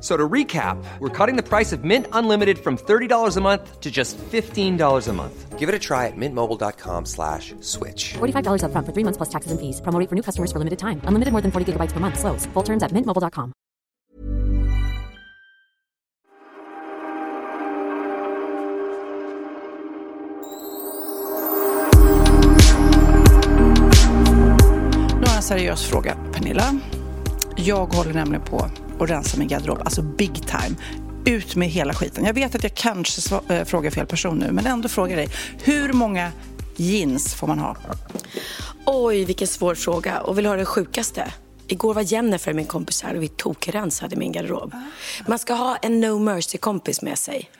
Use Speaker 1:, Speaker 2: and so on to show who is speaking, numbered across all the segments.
Speaker 1: F- So to recap, we're cutting the price of Mint Unlimited from $30 a month to just $15 a month. Give it a try at mintmobile.com slash switch.
Speaker 2: $45 upfront for three months plus taxes and fees. Promo for new customers for limited time. Unlimited more than 40 gigabytes per month. Slows. Full terms at mintmobile.com.
Speaker 3: Nu har jag en seriös fråga, Pernilla. Jag håller nämligen på och rensa min garderob, alltså big time. Ut med hela skiten. Jag vet att jag kanske sva- äh, frågar fel person nu, men ändå frågar dig. Hur många jeans får man ha?
Speaker 4: Oj, vilken svår fråga. Och vill du ha det sjukaste? Igår var Jennifer min kompis här och vi tokrensade min garderob. Man ska ha en no mercy-kompis med sig.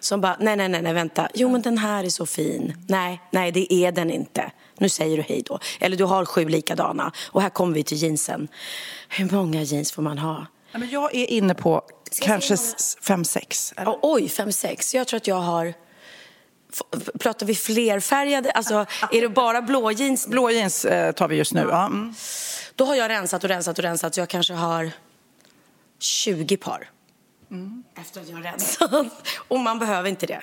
Speaker 4: Som bara, nej, nej, nej, nej, vänta. Jo, men den här är så fin. Nej, nej, det är den inte. Nu säger du hej då. Eller du har sju likadana. Och här kommer vi till jeansen. Hur många jeans får man ha?
Speaker 3: Ja, men jag är inne på kanske fem, sex.
Speaker 4: Oh, oj, fem, sex. Jag tror att jag har... Pratar vi flerfärgade? Alltså, är det bara blå jeans?
Speaker 3: Blå jeans eh, tar vi just nu. Ja. Mm.
Speaker 4: Då har jag rensat och rensat och rensat så jag kanske har 20 par. Efter att jag har rensat. Och man behöver inte det.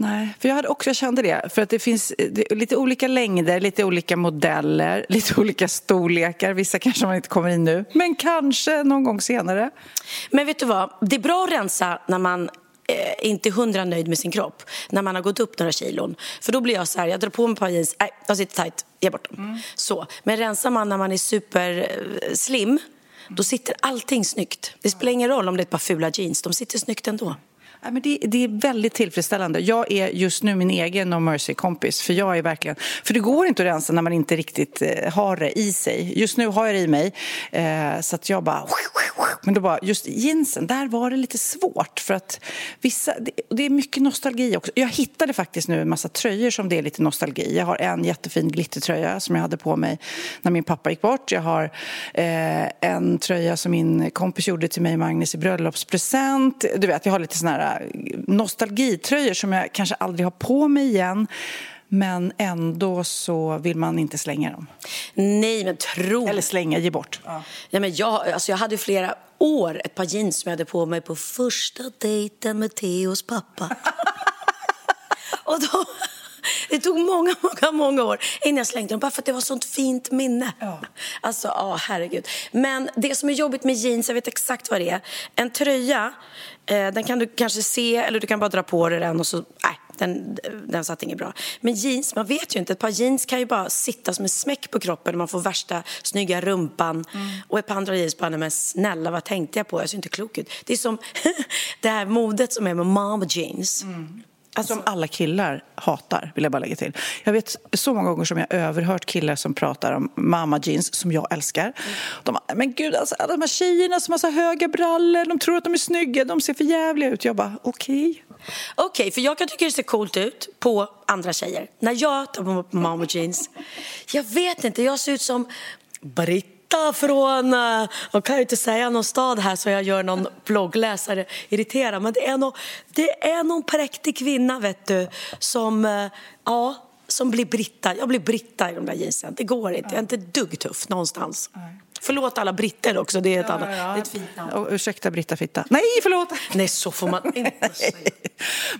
Speaker 3: Nej, för jag hade också jag kände det. För att det finns det lite olika längder, lite olika modeller, lite olika storlekar. Vissa kanske man inte kommer in nu, men kanske någon gång senare.
Speaker 4: Men vet du vad? Det är bra att rensa när man eh, inte hundra nöjd med sin kropp. När man har gått upp några kilon. För då blir jag så här, jag drar på mig ett par jeans, nej, de sitter tajt, ge bort dem. Så. Men rensar man när man är super eh, slim, då sitter allting snyggt. Det spelar ingen roll om det är ett par fula jeans, de sitter snyggt ändå.
Speaker 3: Nej, men det, det är väldigt tillfredsställande. Jag är just nu min egen No Mercy-kompis. För jag är verkligen... För det går inte att rensa när man inte riktigt eh, har det i sig. Just nu har jag det i mig. Eh, så att jag bara... Men då bara, just jeansen, där var det lite svårt. För att vissa... Det, det är mycket nostalgi också. Jag hittade faktiskt nu en massa tröjor som det är lite nostalgi. Jag har en jättefin glittertröja som jag hade på mig när min pappa gick bort. Jag har eh, en tröja som min kompis gjorde till mig och Magnus i bröllopspresent. Du vet, jag har lite såna här nostalgitröjor som jag kanske aldrig har på mig igen. Men ändå så vill man inte slänga dem.
Speaker 4: Nej, men tro
Speaker 3: Eller slänga, ge bort.
Speaker 4: Nej, men jag, alltså jag hade flera år ett par jeans som jag hade på mig på första dejten med Theos pappa. och då, det tog många, många, många år innan jag slängde dem bara för att det var sånt fint minne.
Speaker 3: Ja.
Speaker 4: Alltså, ja, herregud. Men det som är jobbigt med jeans, jag vet exakt vad det är. En tröja, eh, den kan du kanske se eller du kan bara dra på dig den och så, nej, den, den satt inget bra. Men jeans, man vet ju inte. Ett par jeans kan ju bara sitta som en smäck på kroppen och man får värsta snygga rumpan. Och ett par andra jeans bara, nej men snälla vad tänkte jag på? Jag ser inte klok ut. Det är som det här modet som är med mom jeans. Alltså,
Speaker 3: Som alla killar hatar, vill jag bara lägga till. Jag vet så många gånger som jag har överhört killar som pratar om mamma jeans, som jag älskar. De bara, men gud, alltså, alla de här tjejerna som har så höga brallor, de tror att de är snygga, de ser för jävliga ut. Jag bara, okej.
Speaker 4: Okej, för jag kan tycka det ser coolt ut på andra tjejer. När jag tar på mig mom jeans, jag vet inte, jag ser ut som Britt. Britta från, eh, jag kan ju inte säga någon stad här så jag gör någon bloggläsare irriterad, men det är, någon, det är någon präktig kvinna vet du, som, eh, ja, som blir Britta. Jag blir Britta i de där jeansen. Det går inte, jag är inte ett dugg tuff någonstans. Förlåt alla britter också, det är ett, annat, det är ett fint namn.
Speaker 3: Oh, ursäkta Britta Fitta. Nej, förlåt!
Speaker 4: Nej, så får man inte säga.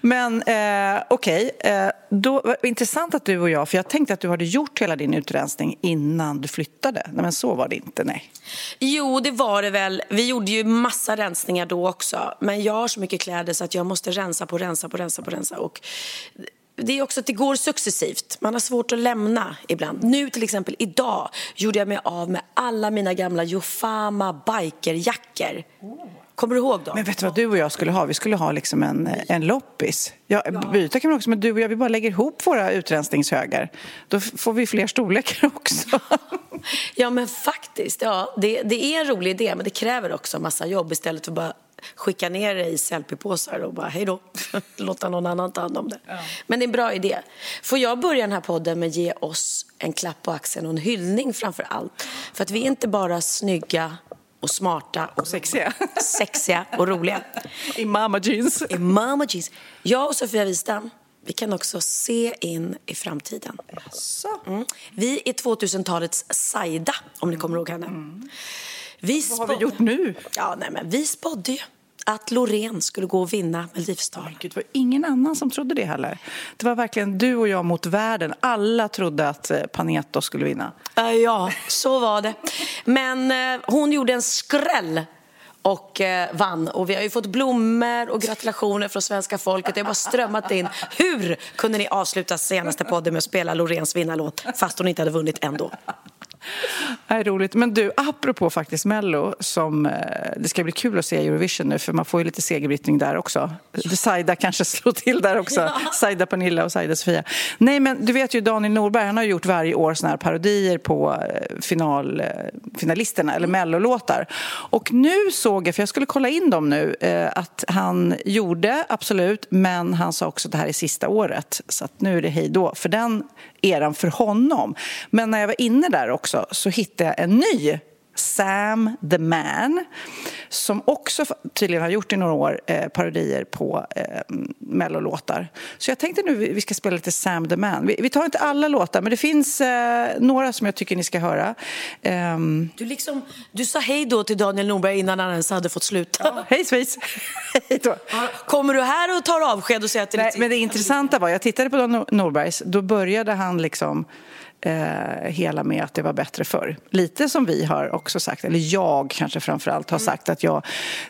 Speaker 3: Men eh, okej, okay. eh, då intressant att du och jag, för jag tänkte att du hade gjort hela din utrensning innan du flyttade. Nej, men så var det inte, nej.
Speaker 4: Jo, det var det väl. Vi gjorde ju massa rensningar då också. Men jag har så mycket kläder så att jag måste rensa på, rensa på, rensa på, rensa. Och det är också att det går successivt. Man har svårt att lämna ibland. Nu till exempel idag gjorde jag mig av med alla mina gamla Jofama bikerjackor. Kommer du ihåg dem?
Speaker 3: Men vet du vad du och jag skulle ha? Vi skulle ha liksom en, en loppis. Ja, byta kan man också, men du och jag, vi bara lägger ihop våra utrensningshögar. Då får vi fler storlekar också.
Speaker 4: ja, men faktiskt. Ja, det, det är en rolig idé, men det kräver också massa jobb istället för bara skicka ner det i selfiepåsar och bara hej då, låta någon annan ta hand om det. Ja. Men det är en bra idé. Får jag börja den här podden med att ge oss en klapp på axeln och en hyllning framför allt? För att vi är inte bara snygga och smarta och
Speaker 3: sexiga,
Speaker 4: sexiga och roliga.
Speaker 3: I mama jeans.
Speaker 4: I mama jeans. Jag och Sofia Wistam, vi kan också se in i framtiden. Mm. Vi är 2000-talets Saida, om ni kommer ihåg henne. Mm.
Speaker 3: Vi Vad har vi gjort nu?
Speaker 4: Ja, nej, men vi spådde ju att Loreen skulle gå och vinna Melodifestivalen.
Speaker 3: Det var ingen annan som trodde det heller. Det var verkligen du och jag mot världen. Alla trodde att eh, Paneto skulle vinna.
Speaker 4: Ja, så var det. Men eh, hon gjorde en skräll och eh, vann. Och vi har ju fått blommor och gratulationer från svenska folket. Det har bara strömmat in. Hur kunde ni avsluta senaste podden med att spela Loreens vinnarlåt fast hon inte hade vunnit ändå?
Speaker 3: Det är roligt. Men du, apropå faktiskt Mello, som, eh, det ska bli kul att se Eurovision nu för man får ju lite segerbrittning där också. Saida kanske slår till där också. Ja. Saida Pernilla och Saida Sofia. Nej, men du vet ju Daniel Norberg, han har gjort varje år såna här parodier på eh, final, eh, finalisterna, eller Mellolåtar. Och nu såg jag, för jag skulle kolla in dem nu, att han gjorde, absolut, men han sa också att det här är sista året. Så nu är det hej då för den eran för honom. Men när jag var inne där också så hittade jag en ny Sam the Man som också tydligen har gjort i några år eh, parodier på eh, mellolåtar. Så jag tänkte nu vi ska spela lite Sam the Man. Vi, vi tar inte alla låtar, men det finns eh, några som jag tycker ni ska höra. Um...
Speaker 4: Du, liksom, du sa hej då till Daniel Norberg innan han ens hade fått sluta.
Speaker 3: Ja, hej svejs!
Speaker 4: Kommer du här och tar avsked och säger att det är
Speaker 3: Nej, men det intressanta var, jag tittade på Daniel Norbergs, då började han liksom eh, hela med att det var bättre förr. Lite som vi har också sagt, eller jag kanske framför allt har sagt att jag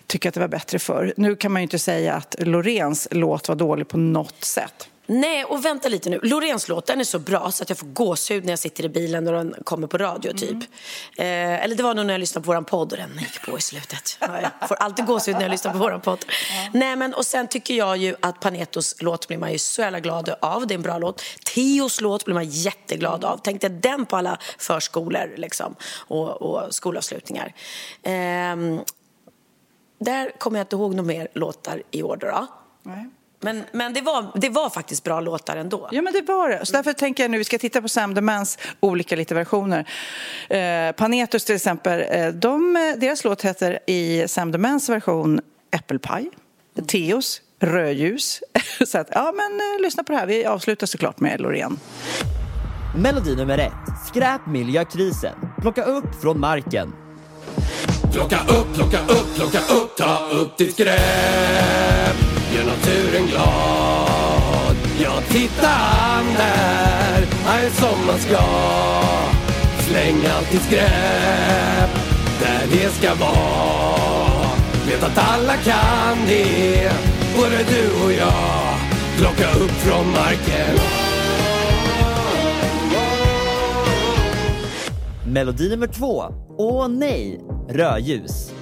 Speaker 3: tycker att det var bättre förr. Nu kan man ju inte säga att Loreens låt var dålig på något sätt.
Speaker 4: Nej, och vänta lite nu. Loreens låt den är så bra så att jag får gåshud när jag sitter i bilen och den kommer på radio typ. Mm. Eh, eller det var nog när jag lyssnade på våran podd och den gick på i slutet. Ja, jag får alltid gåshud när jag lyssnar på våran podd. Ja. Nej, men och sen tycker jag ju att Panetos låt blir man ju så jävla glad av. Det är en bra låt. Teos låt blir man jätteglad av. Tänk dig den på alla förskolor liksom och, och skolavslutningar. Eh, där kommer jag inte ihåg några mer låtar i år då. Nej. Men, men det, var, det var faktiskt bra låtar ändå.
Speaker 3: Ja, men det var det. Så därför tänker jag nu, vi ska titta på Sam the Mans olika lite versioner. Eh, Panetos till exempel, eh, de, deras låt heter i Sam the Mans version Äppelpaj. Mm. Teos Rödljus. Så att, ja men eh, lyssna på det här. Vi avslutar såklart med Loreen.
Speaker 5: Melodi nummer ett. Skräp miljökrisen. Plocka upp från marken. Plocka upp, plocka upp, plocka upp, ta upp ditt skräp gör naturen glad. Ja, titta han där, han är som man ska. Släng allt ditt skräp där det ska vara. Vet att alla kan det, både du och jag. Plocka upp från marken. Melodi nummer två. Åh nej, rödljus.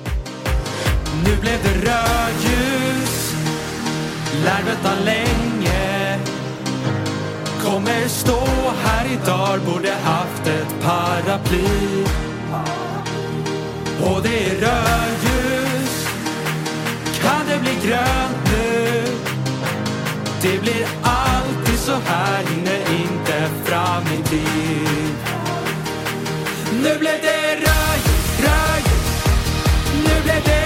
Speaker 5: Nu blev det rödljus lär vänta länge. Kommer stå här idag, borde haft ett paraply. Och det är rödljus. Kan det bli grönt nu? Det blir alltid så här, hinner inte fram i tid. Nu blev det rödljus, rödljus. Nu blev det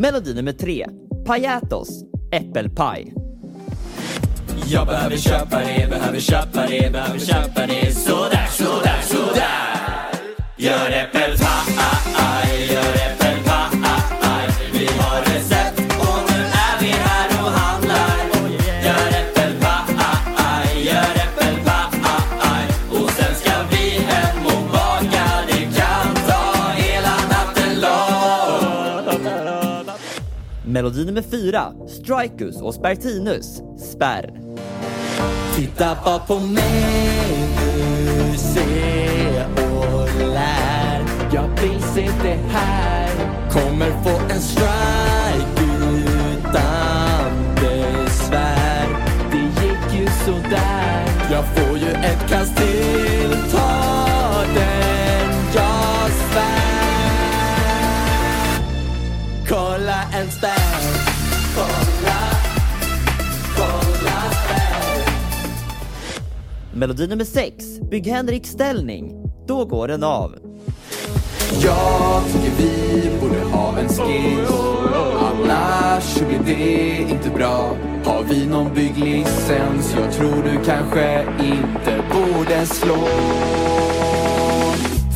Speaker 5: Melodi nummer tre, Pajatos, Äppelpaj. Jag behöver köpa det, behöver köpa det, behöver köpa det. Sådär, sådär, sådär. Gör äppelpaj, gör äppelpaj. Melodi nummer 4, Strikus och Spartinus, Spärr. Titta bara på mig nu, se och lär. Jag vill se det här. Kommer få en strike utan besvär. Det gick ju sådär. Jag får ju ett kast till. Ta den, jag svär. Kolla en spärr. Melodi nummer 6 Bygg Henrik ställning. Då går den av.
Speaker 6: Jag tycker vi borde ha en skiss Annars så blir det inte bra Har vi någon bygglicens? Jag tror du kanske inte borde slå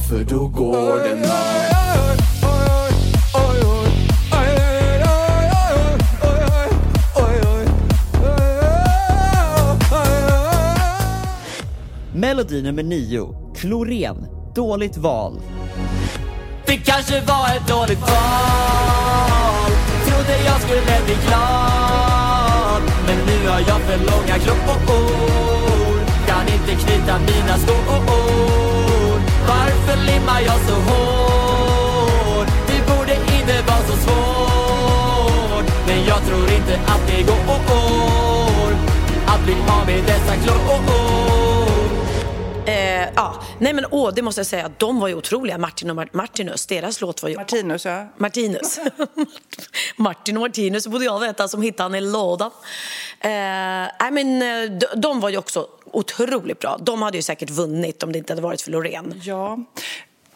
Speaker 6: För då går den av
Speaker 5: Melodi nummer 9. Kloren. Dåligt val. Det kanske var ett dåligt val Trodde jag skulle bli glad Men nu har jag för långa klor Kan inte knyta mina skor Varför limmar jag så hårt? Det borde inte vara så svårt Men jag tror inte att det går Att bli av med dessa klor
Speaker 4: Eh, ja, nej men åh, det måste jag säga, de var ju otroliga, Martin och Mar- Martinus. Deras låt var ju...
Speaker 3: Martinus, ja.
Speaker 4: Martinus. Martin och Martinus borde jag veta som hittade han i lådan. Eh, nej men, eh, de, de var ju också otroligt bra. De hade ju säkert vunnit om det inte hade varit för Loreen.
Speaker 3: Ja.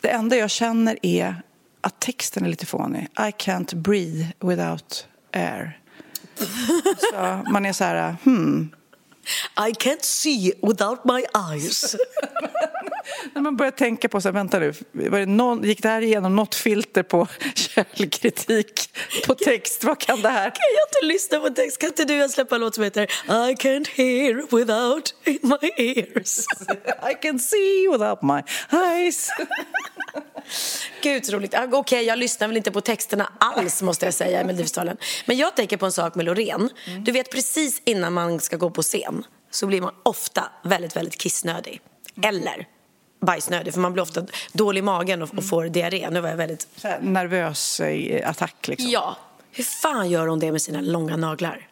Speaker 3: Det enda jag känner är att texten är lite fånig. I can't breathe without air. Så man är så här, hmm.
Speaker 4: I can't see without my eyes.
Speaker 3: När man börjar tänka på så här, vänta nu, var det någon, gick det här igenom något filter på källkritik på text? Vad kan det här?
Speaker 4: Kan jag inte lyssna på text? Kan inte du släppa en låt som heter I can't hear without my ears?
Speaker 3: I can see without my eyes.
Speaker 4: Gud så roligt. Ah, Okej, jag lyssnar väl inte på texterna alls måste jag säga i Melodifestivalen. Men jag tänker på en sak med Loreen. Du vet precis innan man ska gå på scen så blir man ofta väldigt, väldigt kissnödig. Eller bajsnödig för man blir ofta dålig i magen och, och får diarré. Nu var jag väldigt...
Speaker 3: Här, nervös attack liksom.
Speaker 4: Ja. Hur fan gör hon det med sina långa naglar?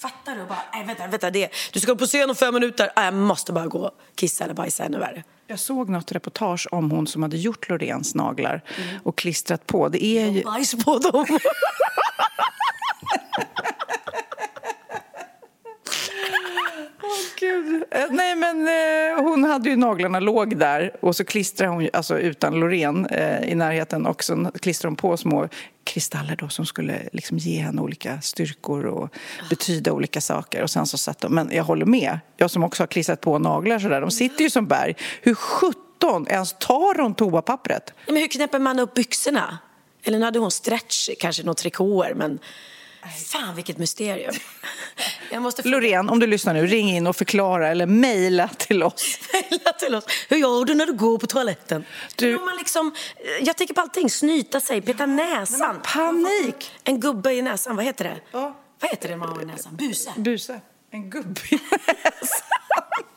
Speaker 4: Fattar du? Bara, nej, vänta, vänta, det. Du ska gå på scen om fem minuter. Nej, jag måste bara gå och kissa eller bajsa ännu värre.
Speaker 3: Jag såg något reportage om hon som hade gjort Loreens naglar och klistrat på. Det är ju...
Speaker 4: Bajs på dem.
Speaker 3: Gud. Eh, nej, men eh, hon hade ju naglarna låg där och så klistrade hon, alltså utan Loreen eh, i närheten, och så klistrade hon på små kristaller då som skulle liksom ge henne olika styrkor och betyda olika saker. Och sen så satt de, men jag håller med, jag som också har klistrat på naglar sådär, de sitter ju som berg. Hur sjutton ens tar hon toapappret?
Speaker 4: Men hur knäpper man upp byxorna? Eller nu hade hon stretch, kanske några trikåer, men fan vilket mysterium. Jag måste
Speaker 3: Loreen, om du lyssnar nu, ring in och förklara eller mejla till oss.
Speaker 4: mejla till oss. Hur gör du när du går på toaletten?
Speaker 3: Du-
Speaker 4: Du... Man liksom, jag tänker på allting, snyta sig, peta näsan.
Speaker 3: Panik!
Speaker 4: En gubbe i näsan, vad heter det?
Speaker 3: Ja.
Speaker 4: Vad heter det man har i näsan? Buse.
Speaker 3: Buse. En gubbe i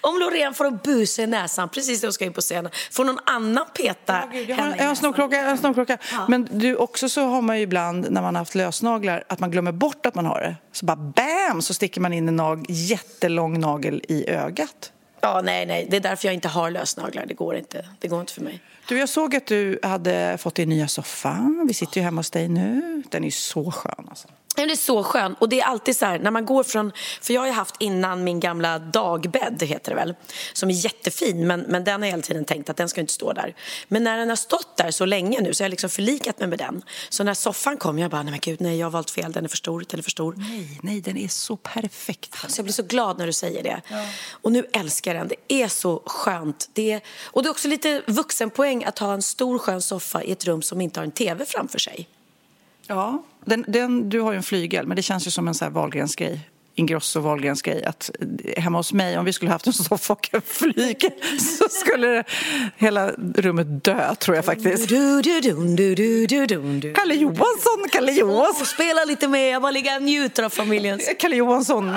Speaker 4: Om Loreen får en buse i näsan precis när hon ska in på scenen, får någon annan peta henne i
Speaker 3: jag har en snorklocka, en snorklocka. Men du, också så har man ju ibland när man har haft lösnaglar att man glömmer bort att man har det. Så bara bam så sticker man in en nag, jättelång nagel i ögat.
Speaker 4: Ja, nej, nej. Det är därför jag inte har lösnaglar. Det går inte. Det går inte för mig.
Speaker 3: Du, jag såg att du hade fått din nya soffa. Vi sitter ju hemma hos dig nu. Den är så skön. Alltså.
Speaker 4: Den är så skön. Och det är alltid så här, när man går från... För jag har haft innan min gamla dagbädd, heter det väl, som är jättefin, men, men den har jag hela tiden tänkt att den ska inte stå där. Men när den har stått där så länge nu så har jag liksom förlikat mig med den. Så när soffan kom, jag bara, nej men gud, nej, jag har valt fel, den är för stor, den är för stor.
Speaker 3: Nej, nej, den är så perfekt.
Speaker 4: Så jag blir så glad när du säger det. Ja. Och nu älskar jag den. Det är så skönt. Det är, och det är också lite vuxenpoäng att ha en stor skön soffa i ett rum som inte har en tv framför sig.
Speaker 3: Ja, den, den, du har ju en flygel, men det känns ju som en så här Wahlgrens grej. Ingrosso Wahlgrens grej att hemma hos mig, om vi skulle haft en soffa och en flygel så skulle det, hela rummet dö, tror jag faktiskt. Kalle Johansson, Kalle Johansson.
Speaker 4: Spela lite med, jag bara ligga och njuter av familjen.
Speaker 3: Kalle Johansson.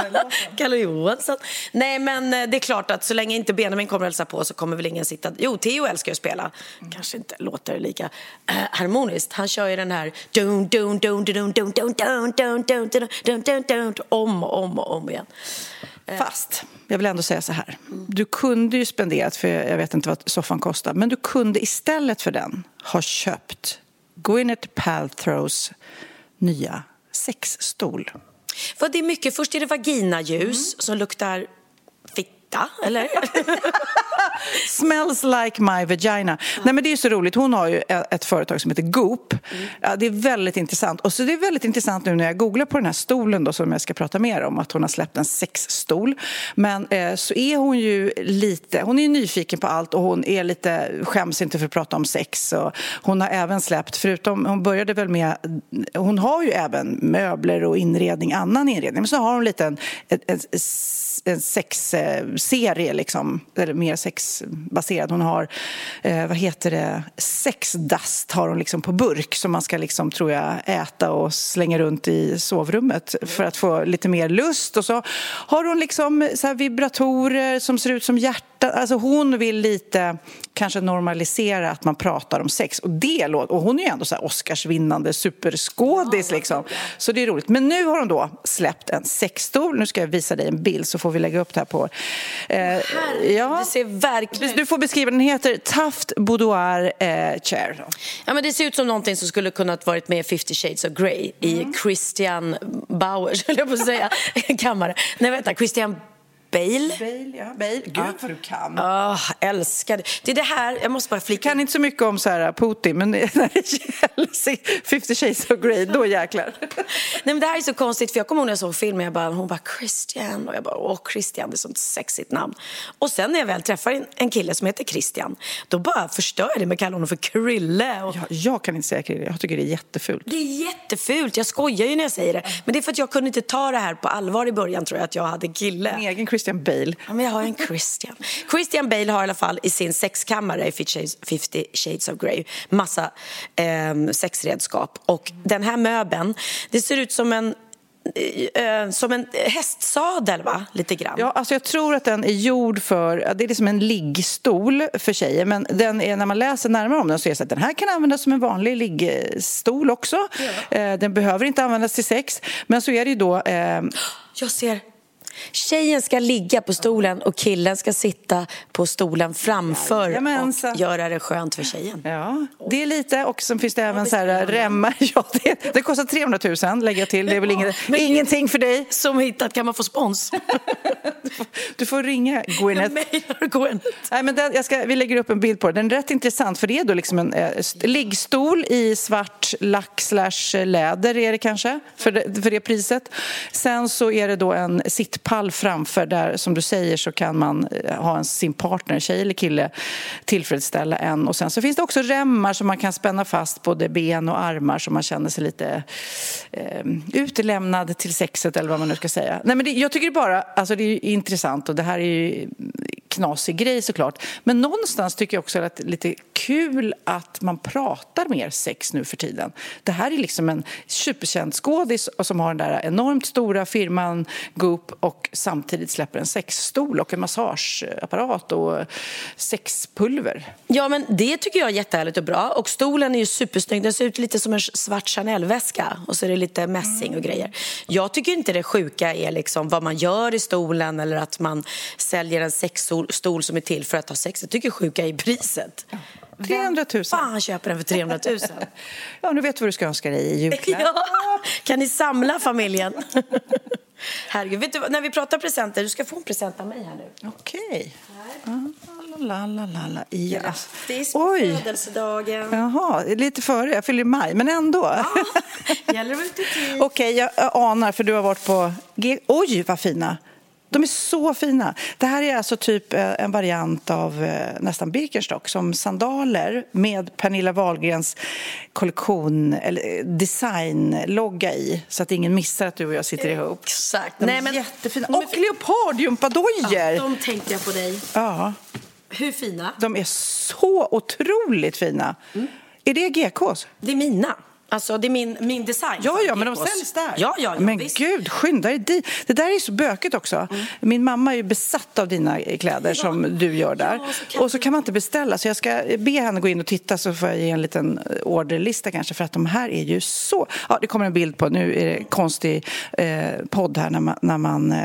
Speaker 4: Kalle Johansson. Nej, men det är klart att så länge inte Benjamin kommer hälsa på så kommer väl ingen sitta... Jo, Theo älskar att spela. Kanske inte låter lika äh, harmoniskt. Han kör ju den här om och om om och om igen.
Speaker 3: Eh. Fast, jag vill ändå säga så här. Du kunde ju spenderat, för jag vet inte vad soffan kostar, men du kunde istället för den ha köpt Gwyneth Paltrows nya sexstol.
Speaker 4: För det är mycket, först är det vaginaljus mm. som luktar fitta, eller?
Speaker 3: Smells like my vagina. Nej, men det är så roligt. Hon har ju ett företag som heter Goop. Mm. Ja, det är väldigt intressant. Och så det är väldigt intressant nu när jag googlar på den här stolen då, som jag ska prata mer om, att hon har släppt en sexstol. Men eh, så är hon ju lite, hon är nyfiken på allt och hon är lite, skäms inte för att prata om sex. Och hon har även släppt, förutom, hon började väl med, hon har ju även möbler och inredning, annan inredning, men så har hon lite en, en, en, en sexserie liksom, eller mer sexbaserad. Hon har, eh, vad heter det, sexdust har hon liksom på burk som man ska liksom, tror jag, äta och slänga runt i sovrummet för att få lite mer lust. Och så har hon liksom så vibratorer som ser ut som hjärtan Alltså hon vill lite kanske normalisera att man pratar om sex. Och, det, och hon är ju ändå så här Oscarsvinnande superskådis. Liksom. Så det är roligt. Men nu har hon då släppt en sexstol. Nu ska jag visa dig en bild så får vi lägga upp det här på...
Speaker 4: Eh, ja. Det ser verkligen...
Speaker 3: Du får beskriva den. heter Taft Boudoir eh, Chair.
Speaker 4: Ja, men det ser ut som någonting som skulle kunnat varit med i 50 shades of Grey mm. i Christian Bauer, höll jag på att säga, kammare. Nej, vänta, Christian Bale.
Speaker 3: Bale, ja. Bale. Gud ja. vad du kan.
Speaker 4: Oh, älskar det. Det är det här, jag måste bara flika
Speaker 3: Jag kan inte så mycket om så här, Putin, men när det gäller 50 shades of Grey, då jäklar.
Speaker 4: Nej men det här är så konstigt, för jag kommer ihåg när jag såg filmen, jag bara, hon bara Christian, och jag bara, åh Christian, det är sånt sexigt namn. Och sen när jag väl träffar en kille som heter Christian, då bara förstör jag det med att kalla honom för Krille. Och...
Speaker 3: Ja, jag kan inte säga Krille, jag tycker det är jättefult.
Speaker 4: Det är jättefult, jag skojar ju när jag säger det. Men det är för att jag kunde inte ta det här på allvar i början, tror jag, att jag hade kille.
Speaker 3: En egen Christian Bale.
Speaker 4: Ja, men jag har en Christian. Christian Bale har i alla fall i sin sexkammare i 50 shades of Grey massa eh, sexredskap. Och den här möbeln, det ser ut som en eh, som en hästsadel, va? Lite grann.
Speaker 3: Ja, alltså jag tror att den är gjord för... Det är liksom en liggstol för tjejer. Men den är, när man läser närmare om den så är det så att den här kan användas som en vanlig liggstol också. Ja. Eh, den behöver inte användas till sex. Men så är det ju då... Eh...
Speaker 4: Jag ser Tjejen ska ligga på stolen och killen ska sitta på stolen framför Jajamensan. och göra det skönt för tjejen.
Speaker 3: Ja, det är lite. Och sen finns det även så här remmar. Ja, det, det kostar 300 000 lägger jag till. Det är väl inget, ja, ingenting för dig.
Speaker 4: Som hittat kan man få spons.
Speaker 3: du, får, du får ringa Gwyneth.
Speaker 4: Gwyneth.
Speaker 3: Nej, men den, jag ska, vi lägger upp en bild på det. Den är rätt intressant för det är då liksom en eh, liggstol i svart lack slash läder är det kanske för det, för det priset. Sen så är det då en sittplats pall framför där som du säger så kan man eh, ha en, sin partner, tjej eller kille, tillfredsställa en. Och sen så finns det också remmar som man kan spänna fast både ben och armar så man känner sig lite eh, utelämnad till sexet eller vad man nu ska säga. Nej men det, jag tycker bara, alltså det är intressant och det här är ju knasig grej såklart. Men någonstans tycker jag också att lite kul att man pratar mer sex nu för tiden. Det här är liksom en superkänd skådis som har den där enormt stora firman Goop och samtidigt släpper en sexstol och en massageapparat och sexpulver.
Speaker 4: Ja, men det tycker jag är jättehärligt och bra. Och stolen är ju supersnygg. Den ser ut lite som en svart Chanel-väska och så är det lite mässing och grejer. Jag tycker inte det sjuka är liksom vad man gör i stolen eller att man säljer en sexstol som är till för att ha sex. Jag tycker sjuka är priset.
Speaker 3: 300 000.
Speaker 4: Fan köper den för 300 000?
Speaker 3: ja, nu vet du vad du ska önska dig i julklapp.
Speaker 4: ja. Kan ni samla familjen? Herregud, vet du, när vi pratar presenter, du ska få en present av mig här nu.
Speaker 3: Okej. La, yes.
Speaker 4: Grattis på
Speaker 3: Oj!
Speaker 4: födelsedagen.
Speaker 3: Jaha, lite före. Jag fyller i maj, men ändå.
Speaker 4: Gäller väl till tid.
Speaker 3: Okej, jag, jag anar, för du har varit på... G Oj, vad fina! De är så fina. Det här är alltså typ eh, en variant av eh, nästan Birkenstock som sandaler med Pernilla Wahlgrens kollektion, eller eh, designlogga i så att ingen missar att du och jag sitter ihop.
Speaker 4: Exakt.
Speaker 3: De är
Speaker 4: Nej, men,
Speaker 3: jättefina. Och leopardgympadojor!
Speaker 4: De tänkte jag på dig.
Speaker 3: Ja,
Speaker 4: Hur fina?
Speaker 3: de är så otroligt fina. Är det GKs?
Speaker 4: Det är mina. Alltså, det är min, min design.
Speaker 3: Ja, ja, men de säljs där.
Speaker 4: Ja, ja, ja
Speaker 3: men
Speaker 4: visst.
Speaker 3: gud, skynda dig dit. Det där är så bökigt också. Min mamma är ju besatt av dina kläder som du gör där.
Speaker 4: Ja, så
Speaker 3: och så kan man inte beställa. Så jag ska be henne gå in och titta så får jag ge en liten orderlista kanske. För att de här är ju så... Ja, det kommer en bild på. Nu är det konstig eh, podd här när man, när man eh,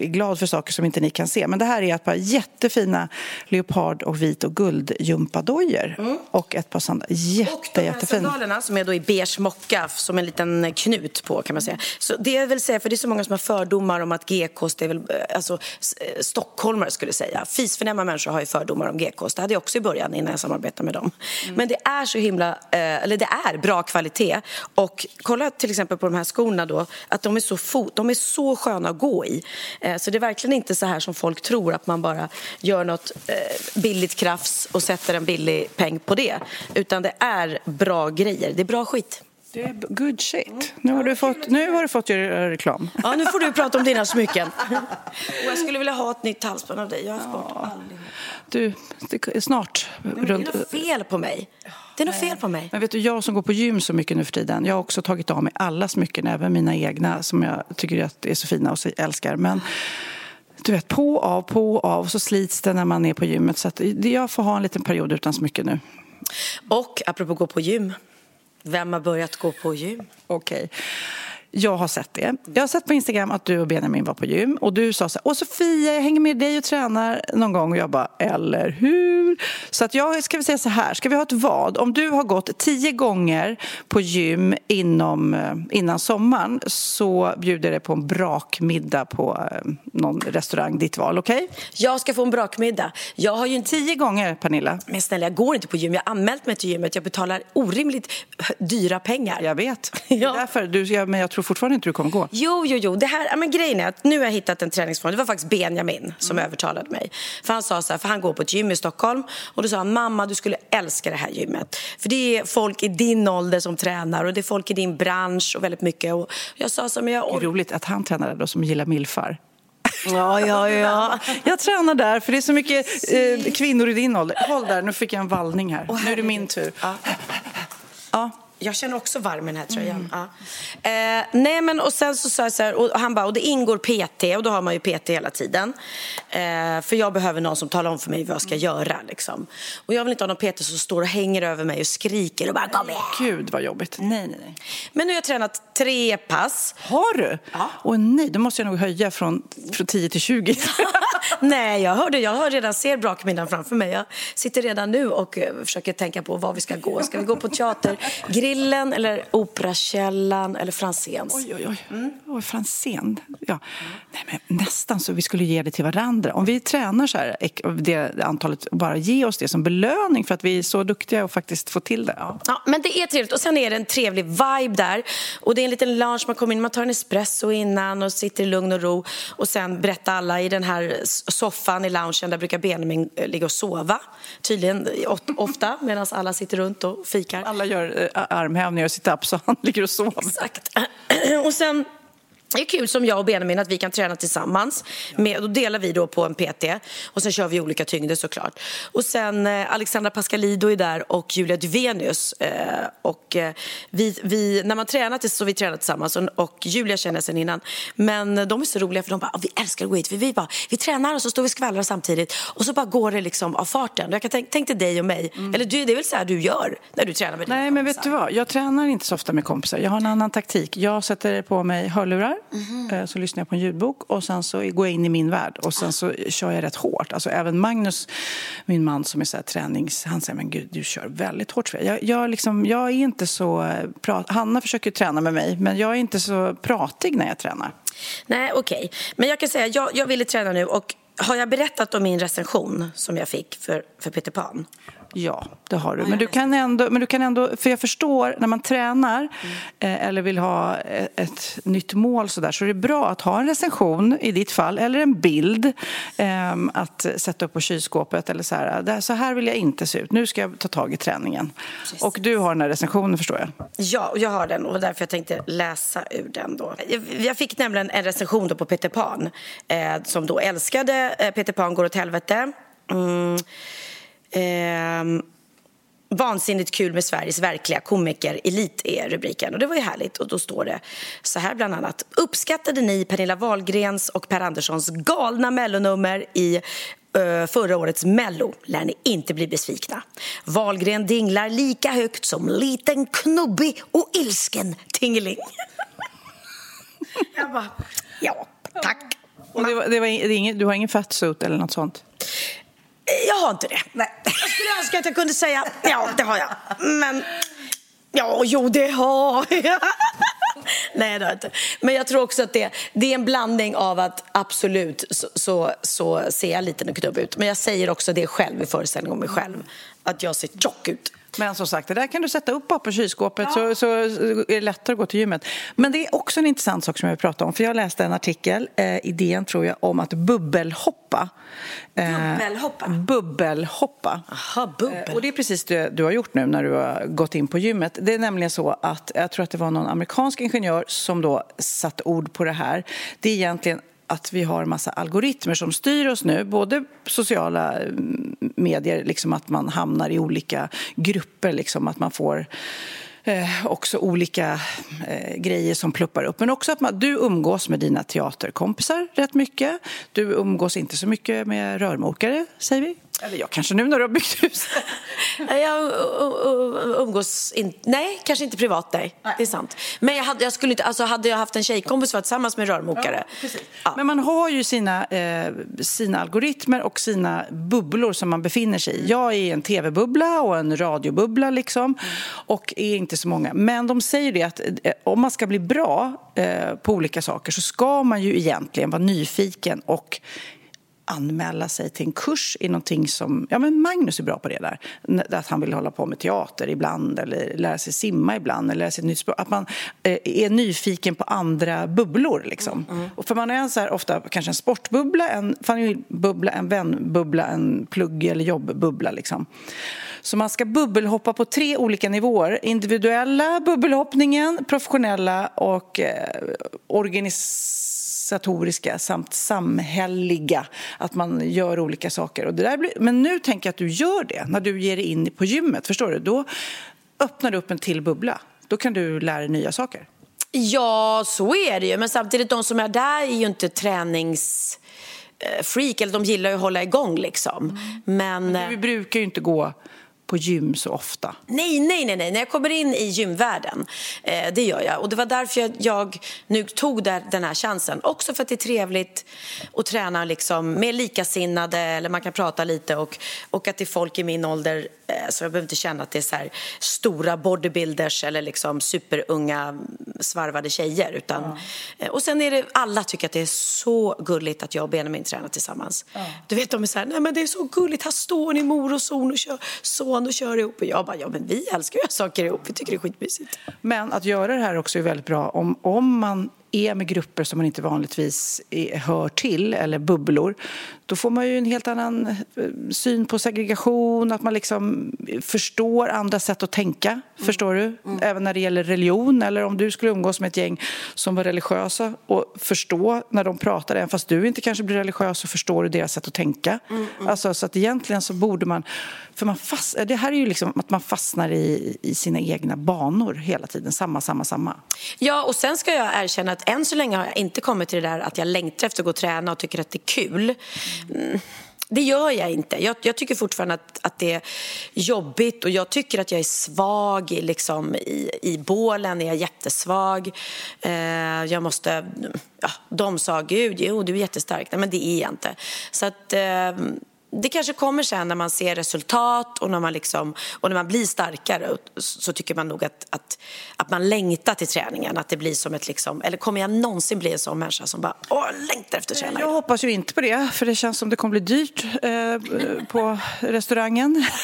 Speaker 3: är glad för saker som inte ni kan se. Men det här är ett par jättefina leopard och vit och guldgympadojor. Och ett par sandaler. Jätte,
Speaker 4: Och de här
Speaker 3: jättefina.
Speaker 4: sandalerna som är då i beige mocka som en liten knut på kan man säga. Så det jag vill säga, för det är så många som har fördomar om att GKs, det är väl eh, alltså eh, stockholmare skulle säga. Fisförnäma människor har ju fördomar om GKs. Det hade jag också i början innan jag samarbetade med dem. Men det är så himla, eh, eller det är bra kvalitet. Och kolla till exempel på de här skorna då, att de är så fot, de är så sköna att gå i. Så det är verkligen inte så här som folk tror att man bara gör något billigt krafs och sätter en billig peng på det. Utan det är bra grejer, det är bra skit.
Speaker 3: Det är good shit. Nu har du fått, nu har du fått göra reklam.
Speaker 4: Ja, nu får du prata om dina smycken. Och jag skulle vilja ha ett nytt halsband av dig. Jag har haft bort allihop.
Speaker 3: Du, det är snart.
Speaker 4: Men Det är något fel på mig. Det är något fel på mig.
Speaker 3: men vet du, jag som går på gym så mycket nu för tiden, jag har också tagit av mig alla smycken, även mina egna som jag tycker att är så fina och så älskar. Men du vet, på, av, på, av, så slits det när man är på gymmet. Så att det- jag får ha en liten period utan smycken nu.
Speaker 4: Och apropå gå på gym. Vem har börjat gå på gym?
Speaker 3: Okej. Jag har sett det. Jag har sett på Instagram att du och Benjamin var på gym och du sa så här, Åh Sofia, jag hänger med dig och tränar någon gång och jag bara, eller hur? Så att jag ska vi säga så här, ska vi ha ett vad? Om du har gått tio gånger på gym inom, eh, innan sommaren så bjuder det på en brakmiddag på eh, någon restaurang, ditt val, okej?
Speaker 4: Jag ska få en brakmiddag. Jag har ju inte
Speaker 3: Tio gånger, Pernilla.
Speaker 4: Men snälla, jag går inte på gym. Jag har anmält mig till gymmet. Jag betalar orimligt dyra pengar.
Speaker 3: Jag vet.
Speaker 4: Ja.
Speaker 3: därför, du, jag, men jag tror fortfarande inte du kommer gå.
Speaker 4: Jo, jo, jo. Det här, men grejen är att nu har jag hittat en träningsform. Det var faktiskt Benjamin som övertalade mig. För han sa så här, för han går på ett gym i Stockholm. Och då sa han, mamma du skulle älska det här gymmet. För det är folk i din ålder som tränar och det är folk i din bransch och väldigt mycket. Och jag sa så här, men jag
Speaker 3: Det är roligt att han tränar då som gillar milfar.
Speaker 4: Ja, ja, ja.
Speaker 3: Jag tränar där, för det är så mycket eh, kvinnor i din ålder. Håll där, nu fick jag en vallning här. nu är det min tur.
Speaker 4: Ja.
Speaker 3: Ja.
Speaker 4: Jag känner också varm i den här tröjan. Ja. Eh, nej men och sen så sa jag så här, och han bara, och det ingår PT och då har man ju PT hela tiden. Eh, för jag behöver någon som talar om för mig vad jag ska göra liksom. Och jag vill inte ha någon PT som står och hänger över mig och skriker och bara kom igen.
Speaker 3: Gud vad jobbigt. Nej, nej, nej.
Speaker 4: Men nu har jag tränat tre pass.
Speaker 3: Har du?
Speaker 4: Ja.
Speaker 3: Åh nej, då måste jag nog höja från, från 10 till 20.
Speaker 4: Nej, jag hörde, jag har redan ser brakmiddagen framför mig. Jag sitter redan nu och eh, försöker tänka på var vi ska gå. Ska vi gå på Teatergrillen eller Operakällan eller Franzéns?
Speaker 3: Oj, oj, oj. Oj, Franzén. Ja. Nej, men nästan så vi skulle ge det till varandra. Om vi tränar så här, det antalet, bara ge oss det som belöning för att vi är så duktiga och faktiskt få till det. Ja.
Speaker 4: Ja, men det är trevligt. Och sen är det en trevlig vibe där. Och det är en liten lounge, man kommer in, man tar en espresso innan och sitter i lugn och ro. Och sen berättar alla i den här soffan i loungen, där brukar Benjamin eh, ligga och sova. Tydligen eh, ofta, medan alla sitter runt och fikar.
Speaker 3: Alla gör eh, armhävningar och sit-ups och han ligger och sover.
Speaker 4: Exakt. Och sen det är kul som jag och Benjamin att vi kan träna tillsammans. Med, då delar vi då på en PT och sen kör vi olika tyngder såklart. Och sen eh, Alexandra Pascalido är där och Julia Duvenius. Eh, och eh, vi, vi, när man tränar tills- så vi tränar tillsammans och, och Julia känner jag sen innan. Men de är så roliga för de bara, "Ah, vi älskar att gå hit. För vi, bara, vi tränar och så står vi och skvallrar samtidigt och så bara går det liksom av farten. Jag kan tänka tänk dig dig och mig. Eller du, det är väl så här du gör när du tränar med dina
Speaker 3: Nej, men vet
Speaker 4: kompisar?
Speaker 3: du vad? Jag tränar inte så ofta med kompisar. Jag har en annan taktik. Jag sätter på mig hörlurar mm. så lyssnar jag på en ljudbok och sen så går jag in i min värld och sen så kör jag rätt hårt. Alltså även Magnus, min man som är så här tränings... Han säger men gud, du kör väldigt hårt. Jag, jag, liksom, jag är inte så... Eh, Prat, Hanna försöker träna med mig men jag är inte så pratig när jag tränar.
Speaker 4: Nej, okej. Okay. Men jag kan säga, jag, jag ville träna nu och har jag berättat om min recension som jag fick för, för Peter Pan?
Speaker 3: Ja, det har du. Men du kan ändå, men du kan ändå för jag förstår när man tränar mm. eh, eller vill ha ett, ett nytt mål så där så är det bra att ha en recension i ditt fall eller en bild eh, att sätta upp på kylskåpet eller så här. Så här vill jag inte se ut. Nu ska jag ta tag i träningen. Precis. Och du har den här recensionen förstår jag.
Speaker 4: Ja, jag har den och därför jag tänkte läsa ur den då. Jag, jag fick nämligen en recension då på Peter Pan eh, som då älskade eh, Peter Pan går åt helvete. Mm. Eh, Vansinnigt kul med Sveriges verkliga komiker Elit är rubriken och det var ju härligt och då står det så här bland annat Uppskattade ni Pernilla Wahlgrens och Per Anderssons galna mellonummer i förra årets mello lär ni inte bli besvikna. Wahlgren dinglar lika högt som liten knubbig och ilsken tingeling. Jag bara, ja, tack.
Speaker 3: Och det var, det var, det inget, du har ingen fatsuit eller något sånt?
Speaker 4: Jag har inte det. Nej. Jag skulle önska att jag kunde säga ja, det har jag. Men ja, jo, det har jag. Nej, det har jag inte. Men jag tror också att det, det är en blandning av att absolut så, så, så ser jag liten och knubb ut. Men jag säger också det själv i föreställningen om mig själv. Att jag ser tjock ut.
Speaker 3: Men som sagt, det där kan du sätta upp på kylskåpet ja. så, så är det lättare att gå till gymmet. Men det är också en intressant sak som jag vill prata om. För jag läste en artikel, eh, idén tror jag, om att bubbelhoppa.
Speaker 4: Eh, bubbelhoppa?
Speaker 3: Bubbelhoppa.
Speaker 4: Aha, bubbel.
Speaker 3: Eh, och det är precis det du har gjort nu när du har gått in på gymmet. Det är nämligen så att, jag tror att det var någon amerikansk ingenjör som då satte ord på det här. Det är egentligen att vi har en massa algoritmer som styr oss nu, både sociala mm, medier, liksom att man hamnar i olika grupper, liksom att man får eh, också olika eh, grejer som pluppar upp. Men också att man, du umgås med dina teaterkompisar rätt mycket. Du umgås inte så mycket med rörmokare, säger vi. Eller jag kanske nu när du har byggt hus.
Speaker 4: jag umgås inte, nej, kanske inte privat, nej. nej. Det är sant. Men jag hade, jag skulle inte, alltså hade jag haft en tjejkompis var tillsammans med rörmokare.
Speaker 3: Ja, ja. Men man har ju sina, eh, sina algoritmer och sina bubblor som man befinner sig i. Jag är i en tv-bubbla och en radiobubbla liksom. Mm. Och är inte så många. Men de säger det att eh, om man ska bli bra eh, på olika saker så ska man ju egentligen vara nyfiken och anmäla sig till en kurs i någonting som... Ja, men Magnus är bra på det där. Att han vill hålla på med teater ibland eller lära sig simma ibland eller lära sig ett nytt språk. Att man eh, är nyfiken på andra bubblor. Liksom. Mm, mm. Och för man är så här, ofta kanske en sportbubbla, en familjebubbla, en vänbubbla, en plugg eller jobbbubbla. Liksom. Så man ska bubbelhoppa på tre olika nivåer. Individuella bubbelhoppningen, professionella och eh, organisationen organisatoriska samt samhälleliga, att man gör olika saker. Och det där blir, men nu tänker jag att du gör det när du ger dig in på gymmet. Förstår du? Då öppnar du upp en till bubbla. Då kan du lära dig nya saker.
Speaker 4: Ja, så är det ju. Men samtidigt, de som är där är ju inte träningsfreak. Eller de gillar ju att hålla igång liksom. Mm. Men,
Speaker 3: men vi brukar ju inte gå på gym så ofta.
Speaker 4: Nej, nej, nej, nej. När jag kommer in i gymvärlden, eh, det gör jag. Och det var därför jag, jag nu tog där, den här chansen. Också för att det är trevligt att träna liksom med likasinnade, eller man kan prata lite och, och att det är folk i min ålder, så jag behöver inte känna att det är så stora bodybuilders eller liksom superunga svarvade tjejer. Utan, ja. eh, och sen är det, alla tycker att det är så gulligt att jag och Benjamin tränar tillsammans. Ja. Du vet, de är så här, nej men det är så gulligt, här står ni mor och son och kör så son och kör ihop. Och jag bara, ja men vi älskar göra saker ihop. Vi tycker det är skitmysigt.
Speaker 3: Men att göra det här också är väldigt bra om, om man är med grupper som man inte vanligtvis hör till, eller bubblor, då får man ju en helt annan eh, syn på segregation, att man liksom förstår andra sätt att tänka, mm. förstår du? Mm. Även när det gäller religion, eller om du skulle umgås med ett gäng som var religiösa och förstå när de pratar, även fast du inte kanske blir religiös, så förstår du deras sätt att tänka. Mm. mm. Alltså, så att egentligen så borde man, för man fast, det här är ju liksom att man fastnar i, i sina egna banor hela tiden, samma, samma, samma.
Speaker 4: Ja, och sen ska jag erkänna att än så länge har jag inte kommit till det där att jag längtar efter att gå och träna och tycker att det är kul. Mm. Det gör jag inte. Jag, jag, tycker fortfarande att, att det är jobbigt och jag tycker att jag är svag liksom, i, i bålen. Är jag jättesvag. Eh, jag måste... Ja, de sa Gud, jo du är jättestark. Nej, men det är jag inte. Så att... Eh, det kanske kommer sen när man ser resultat och när man, liksom, och när man blir starkare så tycker man nog att, att, att man längtar till träningen. Att det blir som ett liksom, eller kommer jag någonsin bli en sån människa som bara åh, längtar efter träningen?
Speaker 3: Jag hoppas ju inte på det, för det känns som det kommer bli dyrt eh, på restaurangen.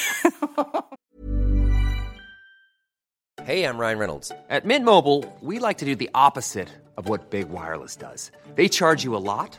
Speaker 1: Hej, jag Ryan Reynolds. At Mint Mobile, we like to do the opposite of what Big Wireless does. They charge you a lot.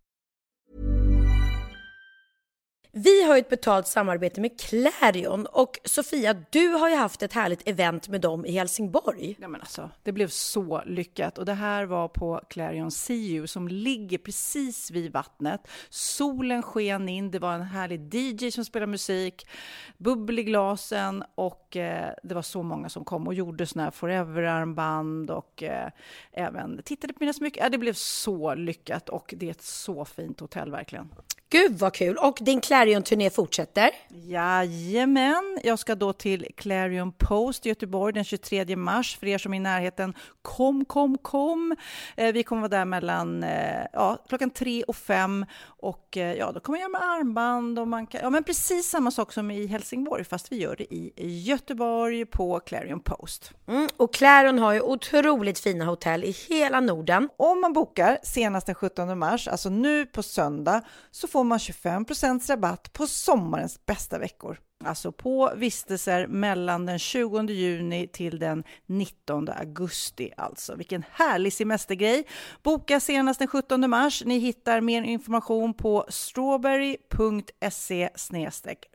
Speaker 4: Vi har ett betalt samarbete med Clarion och Sofia, du har ju haft ett härligt event med dem i Helsingborg.
Speaker 3: Ja, men alltså, det blev så lyckat och det här var på Clarion See som ligger precis vid vattnet. Solen sken in, det var en härlig DJ som spelade musik, bubbel i glasen och eh, det var så många som kom och gjorde såna här forever-armband och eh, även tittade på mina smycken. Ja, det blev så lyckat och det är ett så fint hotell verkligen.
Speaker 4: Gud vad kul! Och din Clarion-turné fortsätter?
Speaker 3: Jajamän! Jag ska då till Clarion Post i Göteborg den 23 mars. För er som är i närheten, kom, kom, kom! Eh, vi kommer vara där mellan eh, ja, klockan tre och fem. Och eh, ja, då kommer jag med armband och man kan, ja men precis samma sak som i Helsingborg, fast vi gör det i Göteborg på Clarion Post.
Speaker 4: Mm, och Clarion har ju otroligt fina hotell i hela Norden.
Speaker 3: Om man bokar senast den 17 mars, alltså nu på söndag, så får man 25% rabatt på sommarens bästa veckor. Alltså på vistelser mellan den 20 juni till den 19 augusti alltså. Vilken härlig semestergrej! Boka senast den 17 mars. Ni hittar mer information på strawberry.se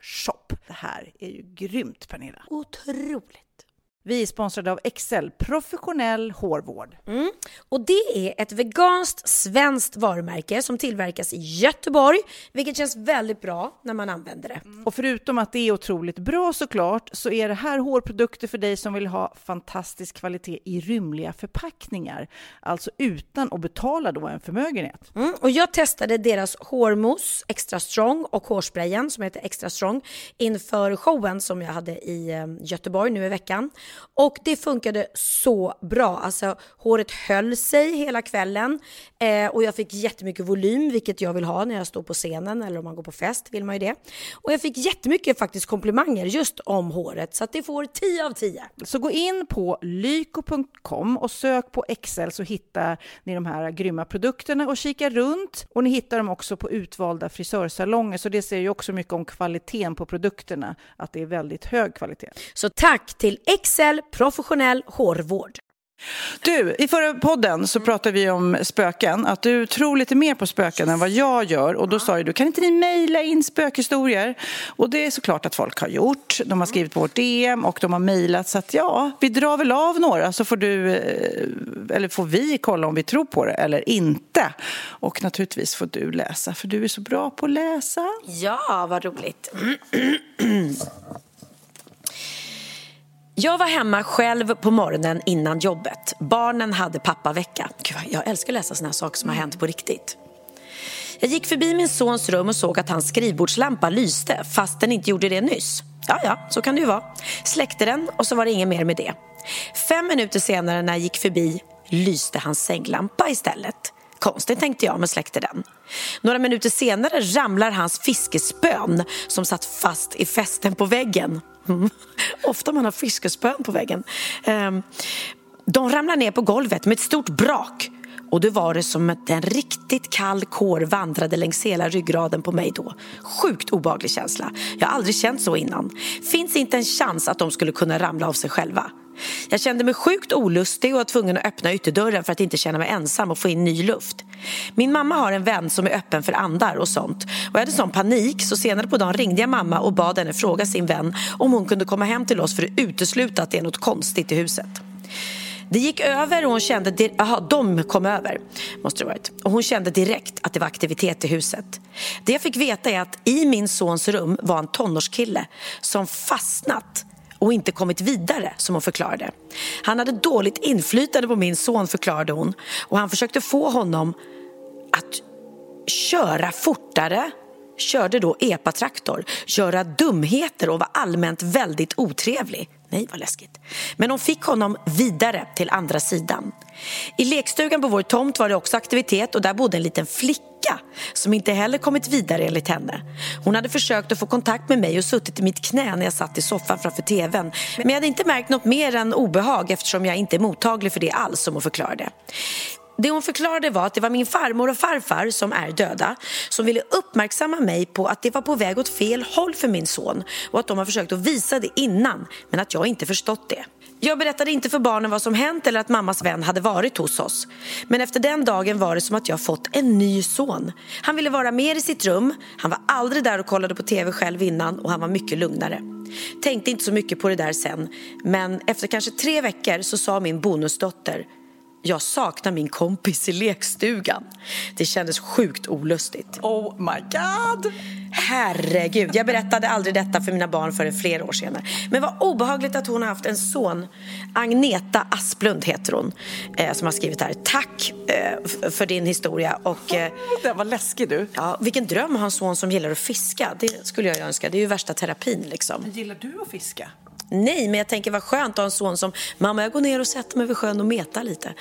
Speaker 3: shop. Det här är ju grymt Pernilla!
Speaker 4: Otroligt!
Speaker 3: Vi är sponsrade av Excel, professionell hårvård.
Speaker 4: Mm. Och det är ett veganskt svenskt varumärke som tillverkas i Göteborg, vilket känns väldigt bra när man använder det.
Speaker 3: Mm. Och förutom att det är otroligt bra såklart, så är det här hårprodukter för dig som vill ha fantastisk kvalitet i rymliga förpackningar. Alltså utan att betala då en förmögenhet.
Speaker 4: Mm. Och jag testade deras hårmousse Extra Strong och hårsprayen som heter Extra Strong inför showen som jag hade i eh, Göteborg nu i veckan. Och det funkade så bra. Alltså håret höll sig hela kvällen eh, och jag fick jättemycket volym, vilket jag vill ha när jag står på scenen eller om man går på fest vill man ju det. Och jag fick jättemycket faktiskt komplimanger just om håret så att det får 10 av 10.
Speaker 3: Så gå in på lyko.com och sök på Excel så hittar ni de här grymma produkterna och kika runt. Och ni hittar dem också på utvalda frisörsalonger så det säger ju också mycket om kvaliteten på produkterna, att det är väldigt hög kvalitet.
Speaker 4: Så tack till Excel Excel professionell hårvård.
Speaker 3: Du, i förra podden så pratade vi om spöken, att du tror lite mer på spöken än vad jag gör. Och då sa ju du, kan inte ni mejla in spökhistorier? Och det är såklart att folk har gjort. De har skrivit på vårt DM och de har mejlat. Så att ja, vi drar väl av några så får du, eh, eller får vi kolla om vi tror på det eller inte. Och naturligtvis får du läsa, för du är så bra på att läsa.
Speaker 4: Ja, vad roligt. Jag var hemma själv på morgonen innan jobbet. Barnen hade pappavecka. Gud, jag älskar att läsa såna här saker som har hänt på riktigt. Jag gick förbi min sons rum och såg att hans skrivbordslampa lyste fast den inte gjorde det nyss. Ja, ja, så kan det ju vara. Släckte den och så var det inget mer med det. Fem minuter senare när jag gick förbi lyste hans sänglampa istället. Konstigt tänkte jag men släckte den. Några minuter senare ramlar hans fiskespön som satt fast i fästen på väggen. Mm. Ofta man har fiskespön på väggen. Ehm, de ramlar ner på golvet med ett stort brak och det var det som att en riktigt kall kår vandrade längs hela ryggraden på mig då. Sjukt obaglig känsla. Jag har aldrig känt så innan. Finns inte en chans att de skulle kunna ramla av sig själva. Jag kände mig sjukt olustig och var tvungen att öppna ytterdörren för att inte känna mig ensam och få in ny luft. Min mamma har en vän som är öppen för andar och sånt. Och jag hade sån panik så senare på dagen ringde jag mamma och bad henne fråga sin vän om hon kunde komma hem till oss för att utesluta att det är något konstigt i huset. Det gick över och hon kände, aha, de kom över, måste det varit. Och hon kände direkt att det var aktivitet i huset. Det jag fick veta är att i min sons rum var en tonårskille som fastnat och inte kommit vidare, som hon förklarade. Han hade dåligt inflytande på min son, förklarade hon. Och han försökte få honom att köra fortare körde då epatraktor, göra dumheter och var allmänt väldigt otrevlig. Nej, vad läskigt. Men hon fick honom vidare till andra sidan. I lekstugan på vår tomt var det också aktivitet och där bodde en liten flicka som inte heller kommit vidare enligt henne. Hon hade försökt att få kontakt med mig och suttit i mitt knä när jag satt i soffan framför tvn. Men jag hade inte märkt något mer än obehag eftersom jag inte är mottaglig för det alls som hon förklarade. Det hon förklarade var att det var min farmor och farfar som är döda som ville uppmärksamma mig på att det var på väg åt fel håll för min son och att de har försökt att visa det innan men att jag inte förstått det. Jag berättade inte för barnen vad som hänt eller att mammas vän hade varit hos oss. Men efter den dagen var det som att jag fått en ny son. Han ville vara mer i sitt rum, han var aldrig där och kollade på TV själv innan och han var mycket lugnare. Tänkte inte så mycket på det där sen, men efter kanske tre veckor så sa min bonusdotter jag saknar min kompis i lekstugan. Det kändes sjukt olustigt.
Speaker 3: Oh my god!
Speaker 4: Herregud, jag berättade aldrig detta för mina barn förrän flera år senare. Men vad obehagligt att hon har haft en son. Agneta Asplund heter hon, eh, som har skrivit här. Tack eh, för din historia. Och, eh,
Speaker 3: det var läskig du.
Speaker 4: Ja, vilken dröm att ha en son som gillar att fiska. Det skulle jag önska. Det är ju värsta terapin liksom.
Speaker 3: Gillar du att fiska?
Speaker 4: Nej, men jag tänker vad skönt att ha en son som mamma jag går ner och sätter mig vid sjön och metar lite.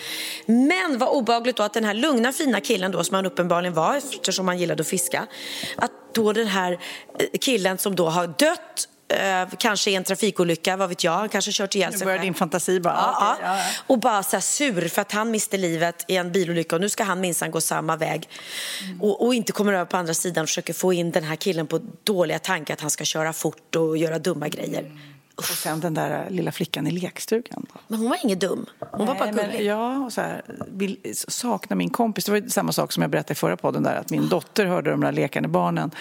Speaker 4: Men vad obehagligt då att den här lugna fina killen då som han uppenbarligen var eftersom han gillade att fiska. Att då den här eh, killen som då har dött Eh, kanske i en trafikolycka, vad vet jag, han kanske kört ihjäl sig
Speaker 3: Nu börjar din fantasi bara.
Speaker 4: Ja, okay, ja. Och bara så sur för att han miste livet i en bilolycka och nu ska han minsann gå samma väg. Mm. Och, och, inte kommer över på andra sidan och försöker få in den här killen på dåliga tankar att han ska köra fort och göra dumma grejer. Mm.
Speaker 3: Och sen den där lilla flickan i lekstugan.
Speaker 4: Men hon var ingen dum. Hon Nej, var bara gullig.
Speaker 3: Men, ja, och så här, vill, sakna min kompis. Det var samma sak som jag berättade i förra podden där att min dotter hörde de där lekande barnen.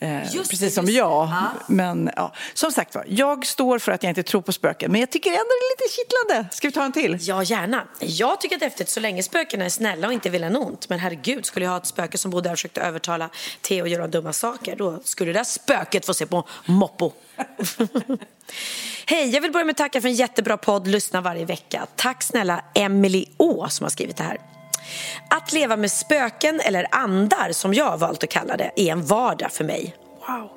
Speaker 3: Eh, precis det, som jag. Ja. Men ja, som sagt var, jag står för att jag inte tror på spöken. Men jag tycker ändå det är lite kittlande. Ska vi ta en till?
Speaker 4: Ja, gärna. Jag tycker att häftigt så länge spökena är snälla och inte vill en ont. Men herregud, skulle jag ha ett spöke som bodde här och försökte övertala Theo att göra dumma saker, då skulle det där spöket få se på Moppo. Hej, jag vill börja med att tacka för en jättebra podd. Lyssna varje vecka. Tack snälla Emily Å som har skrivit det här. Att leva med spöken, eller andar som jag valt att kalla det, är en vardag för mig. Wow.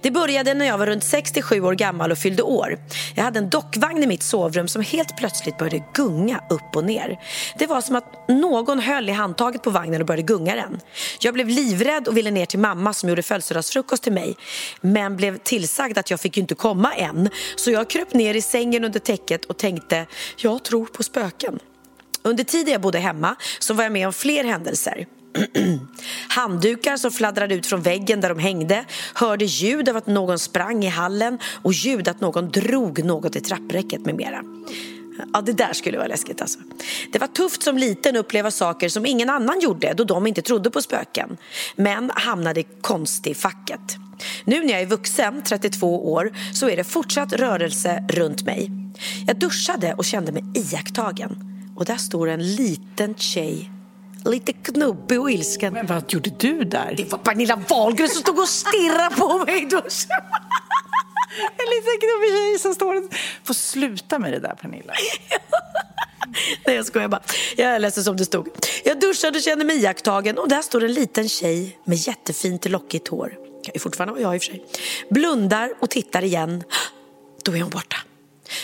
Speaker 4: Det började när jag var runt 67 år gammal och fyllde år. Jag hade en dockvagn i mitt sovrum som helt plötsligt började gunga upp och ner. Det var som att någon höll i handtaget på vagnen och började gunga den. Jag blev livrädd och ville ner till mamma som gjorde födelsedagsfrukost till mig. Men blev tillsagd att jag fick inte komma än. Så jag kröp ner i sängen under täcket och tänkte, jag tror på spöken. Under tiden jag bodde hemma så var jag med om fler händelser. Handdukar som fladdrade ut från väggen där de hängde hörde ljud av att någon sprang i hallen och ljud att någon drog något i trappräcket med mera. Ja, det där skulle vara läskigt alltså. Det var tufft som liten att uppleva saker som ingen annan gjorde då de inte trodde på spöken. Men hamnade konstigt i facket. Nu när jag är vuxen, 32 år, så är det fortsatt rörelse runt mig. Jag duschade och kände mig iakttagen. Och där står en liten tjej lite knubbig och ilsken.
Speaker 3: Men vad gjorde du där?
Speaker 4: Det var Pernilla Wahlgren som stod och stirrade på mig. Då.
Speaker 3: en liten knubbig tjej som står och... Får sluta med det där, Pernilla.
Speaker 4: Nej, jag skojar bara. Jag läste som det stod. Jag duschade och kände mig iakttagen och där står en liten tjej med jättefint lockigt hår. Kan ju fortfarande vara jag i och för sig. Blundar och tittar igen. Då är hon borta.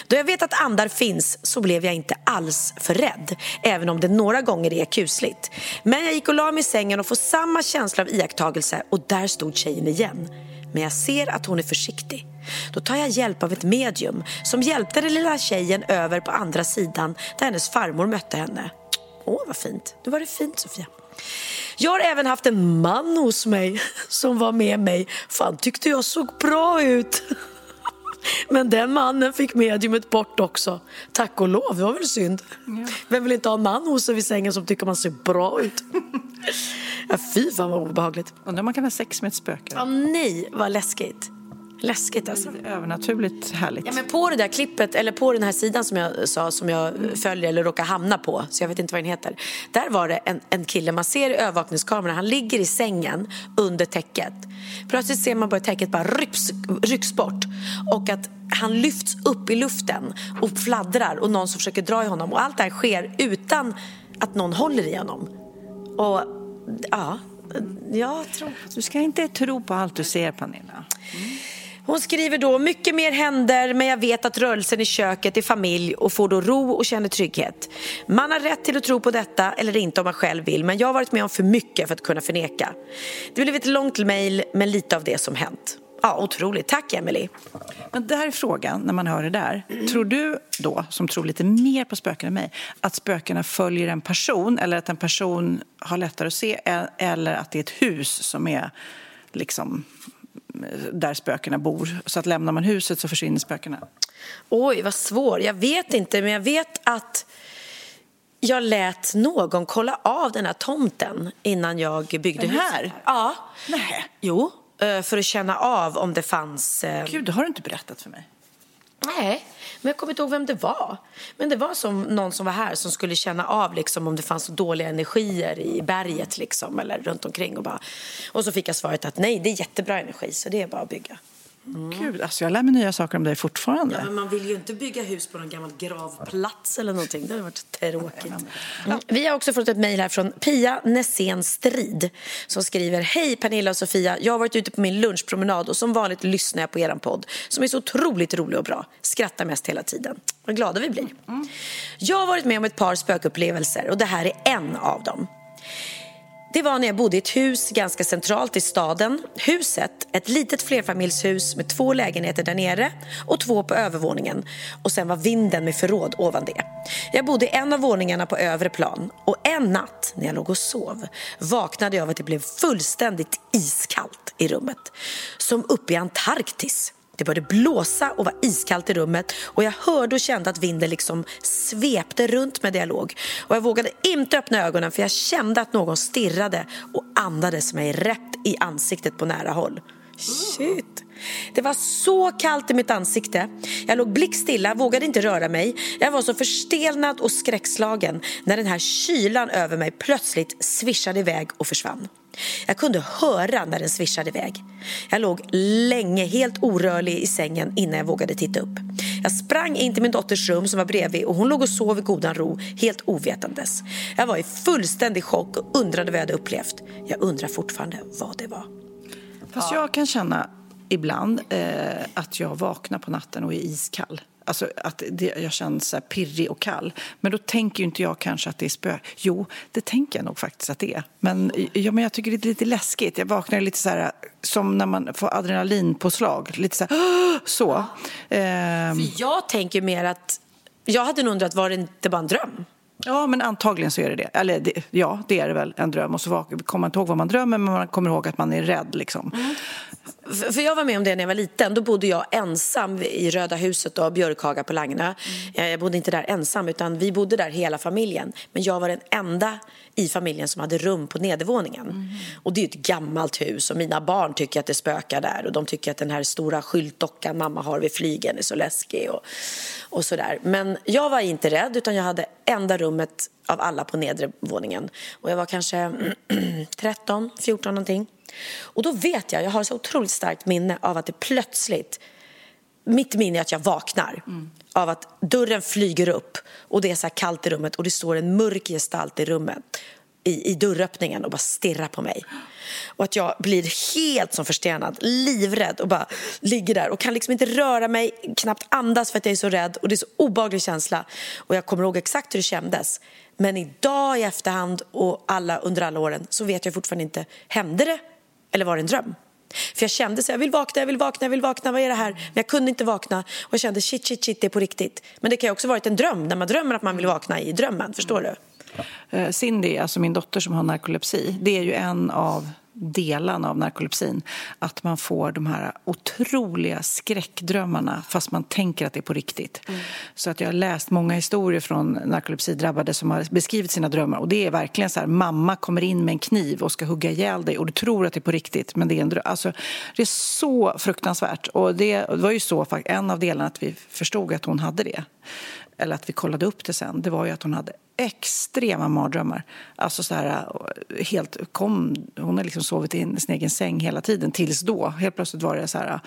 Speaker 4: Då jag vet att andar finns så blev jag inte alls för rädd, även om det några gånger är kusligt. Men jag gick och la mig i sängen och får samma känsla av iakttagelse och där stod tjejen igen. Men jag ser att hon är försiktig. Då tar jag hjälp av ett medium som hjälpte den lilla tjejen över på andra sidan där hennes farmor mötte henne. Åh, vad fint. Nu var det fint, Sofia. Jag har även haft en man hos mig som var med mig Fan tyckte jag såg bra ut. Men den mannen fick mediumet bort också. Tack och lov, det var väl synd. Ja. Vem vill inte ha en man hos sig vid sängen som tycker man ser bra ut? Ja, fy fan vad obehagligt.
Speaker 3: Undrar om man kan ha sex med ett spöke?
Speaker 4: Ja, nej, vad läskigt. Läskigt alltså.
Speaker 3: Övernaturligt härligt.
Speaker 4: Ja, men på det där klippet, eller på den här sidan som jag sa som jag följer eller råkar hamna på, så jag vet inte vad den heter. Där var det en, en kille, man ser i övervakningskameran, han ligger i sängen under täcket. Plötsligt ser man bara täcket bara rycks, rycks bort och att han lyfts upp i luften och fladdrar och någon som försöker dra i honom och allt det här sker utan att någon håller i honom. Och ja, jag tror...
Speaker 3: Du ska inte tro på allt du ser, Pernilla.
Speaker 4: Mm. Hon skriver då, mycket mer händer men jag vet att rörelsen i köket är familj och får då ro och känner trygghet. Man har rätt till att tro på detta eller inte om man själv vill men jag har varit med om för mycket för att kunna förneka. Det blev ett långt mejl men lite av det som hänt. Ja, otroligt. Tack, Emily.
Speaker 3: Men där är frågan, när man hör det där. Tror du då, som tror lite mer på spöken än mig, att spökena följer en person eller att en person har lättare att se e- eller att det är ett hus som är liksom där spökena bor. Så att lämnar man huset så försvinner spökena.
Speaker 4: Oj, vad svår. Jag vet inte, men jag vet att jag lät någon kolla av den här tomten innan jag byggde
Speaker 3: den här?
Speaker 4: huset. Ja.
Speaker 3: Nej.
Speaker 4: Jo, eh, för att känna av om det fanns... Eh,
Speaker 3: Gud, det har du inte berättat för mig.
Speaker 4: Nej, men jag kommer inte ihåg vem det var. Men det var som någon som var här som skulle känna av liksom, om det fanns dåliga energier i berget liksom, eller runt omkring. Och, bara... och så fick jag svaret att nej, det är jättebra energi så det är bara att bygga.
Speaker 3: Mm. Gud, alltså jag lär mig nya saker om dig fortfarande.
Speaker 4: Ja, men man vill ju inte bygga hus på någon gammal gravplats eller någonting. Det hade varit tråkigt. Mm. Vi har också fått ett mejl här från Pia Nässén Strid som skriver Hej Pernilla och Sofia. Jag har varit ute på min lunchpromenad och som vanligt lyssnar jag på er podd som är så otroligt rolig och bra. Skrattar mest hela tiden. Vad glada vi blir. Mm. Jag har varit med om ett par spökupplevelser och det här är en av dem. Det var när jag bodde i ett hus ganska centralt i staden. Huset, ett litet flerfamiljshus med två lägenheter där nere och två på övervåningen. Och sen var vinden med förråd ovan det. Jag bodde i en av våningarna på övre plan och en natt när jag låg och sov vaknade jag av att det blev fullständigt iskallt i rummet. Som uppe i Antarktis. Det började blåsa och var iskallt i rummet och jag hörde och kände att vinden liksom svepte runt med dialog. Och jag vågade inte öppna ögonen för jag kände att någon stirrade och andades mig rätt i ansiktet på nära håll. Shit! Det var så kallt i mitt ansikte. Jag låg blickstilla, vågade inte röra mig. Jag var så förstelnad och skräckslagen när den här kylan över mig plötsligt svischade iväg och försvann. Jag kunde höra när den svischade iväg. Jag låg länge helt orörlig i sängen innan jag vågade titta upp. Jag sprang in till min dotters rum som var bredvid och hon låg och sov i godan ro, helt ovetandes. Jag var i fullständig chock och undrade vad jag hade upplevt. Jag undrar fortfarande vad det var.
Speaker 3: Fast jag kan känna ibland eh, att jag vaknar på natten och är iskall. Alltså att det, jag känner så pirrig och kall. Men då tänker inte jag kanske att det är spö. Jo, det tänker jag nog faktiskt att det är. Men, ja, men jag tycker det är lite läskigt. Jag vaknar lite så här som när man får adrenalinpåslag. Lite så här, så.
Speaker 4: Ja. Ehm. För jag tänker mer att jag hade nog undrat, var det inte bara en dröm?
Speaker 3: Ja, men antagligen så är det det. Eller det, ja, det är det väl, en dröm. Och så kommer man inte ihåg vad man drömmer, men man kommer ihåg att man är rädd. Liksom. Mm.
Speaker 4: För jag var med om det när jag var liten. Då bodde jag ensam i Röda huset och Björkhaga på Langna. Mm. Jag bodde inte där ensam utan vi bodde där hela familjen. Men jag var den enda i familjen som hade rum på nedervåningen. Mm. Och det är ett gammalt hus och mina barn tycker att det spökar där och de tycker att den här stora skyltdockan mamma har vid flygen är så läskig och, och sådär. Men jag var inte rädd utan jag hade enda rummet av alla på nedre våningen. Och jag var kanske 13, 14 någonting. Och då vet jag, jag har så otroligt starkt minne av att det plötsligt, mitt minne är att jag vaknar mm av att dörren flyger upp och det är så kallt i rummet och det står en mörk gestalt i rummet i, i dörröppningen och bara stirrar på mig. Och att jag blir helt som förstenad, livrädd och bara ligger där och kan liksom inte röra mig, knappt andas för att jag är så rädd och det är så obaglig känsla. Och jag kommer ihåg exakt hur det kändes. Men idag i efterhand och alla under alla åren så vet jag fortfarande inte, hände det eller var det en dröm? För jag kände så jag vill vakna, jag vill vakna, jag vill vakna, vad är det här? Men jag kunde inte vakna och jag kände shit, shit, shit, det är på riktigt. Men det kan ju också varit en dröm, när man drömmer att man vill vakna i drömmen, förstår du?
Speaker 3: Eh, Cindy, alltså min dotter som har narkolepsi, det är ju en av delarna av narkolepsin. Att man får de här otroliga skräckdrömmarna fast man tänker att det är på riktigt. Mm. Så att jag har läst många historier från narkolepsidrabbade som har beskrivit sina drömmar. Och det är verkligen så här, mamma kommer in med en kniv och ska hugga ihjäl dig och du tror att det är på riktigt men det är en dröm. Alltså, det är så fruktansvärt. Och det var ju så, en av delarna att vi förstod att hon hade det eller att vi kollade upp det sen, det var ju att hon hade extrema mardrömmar. Alltså så här, helt kom, hon har liksom sovit i sin egen säng hela tiden tills då. Helt plötsligt var det så här,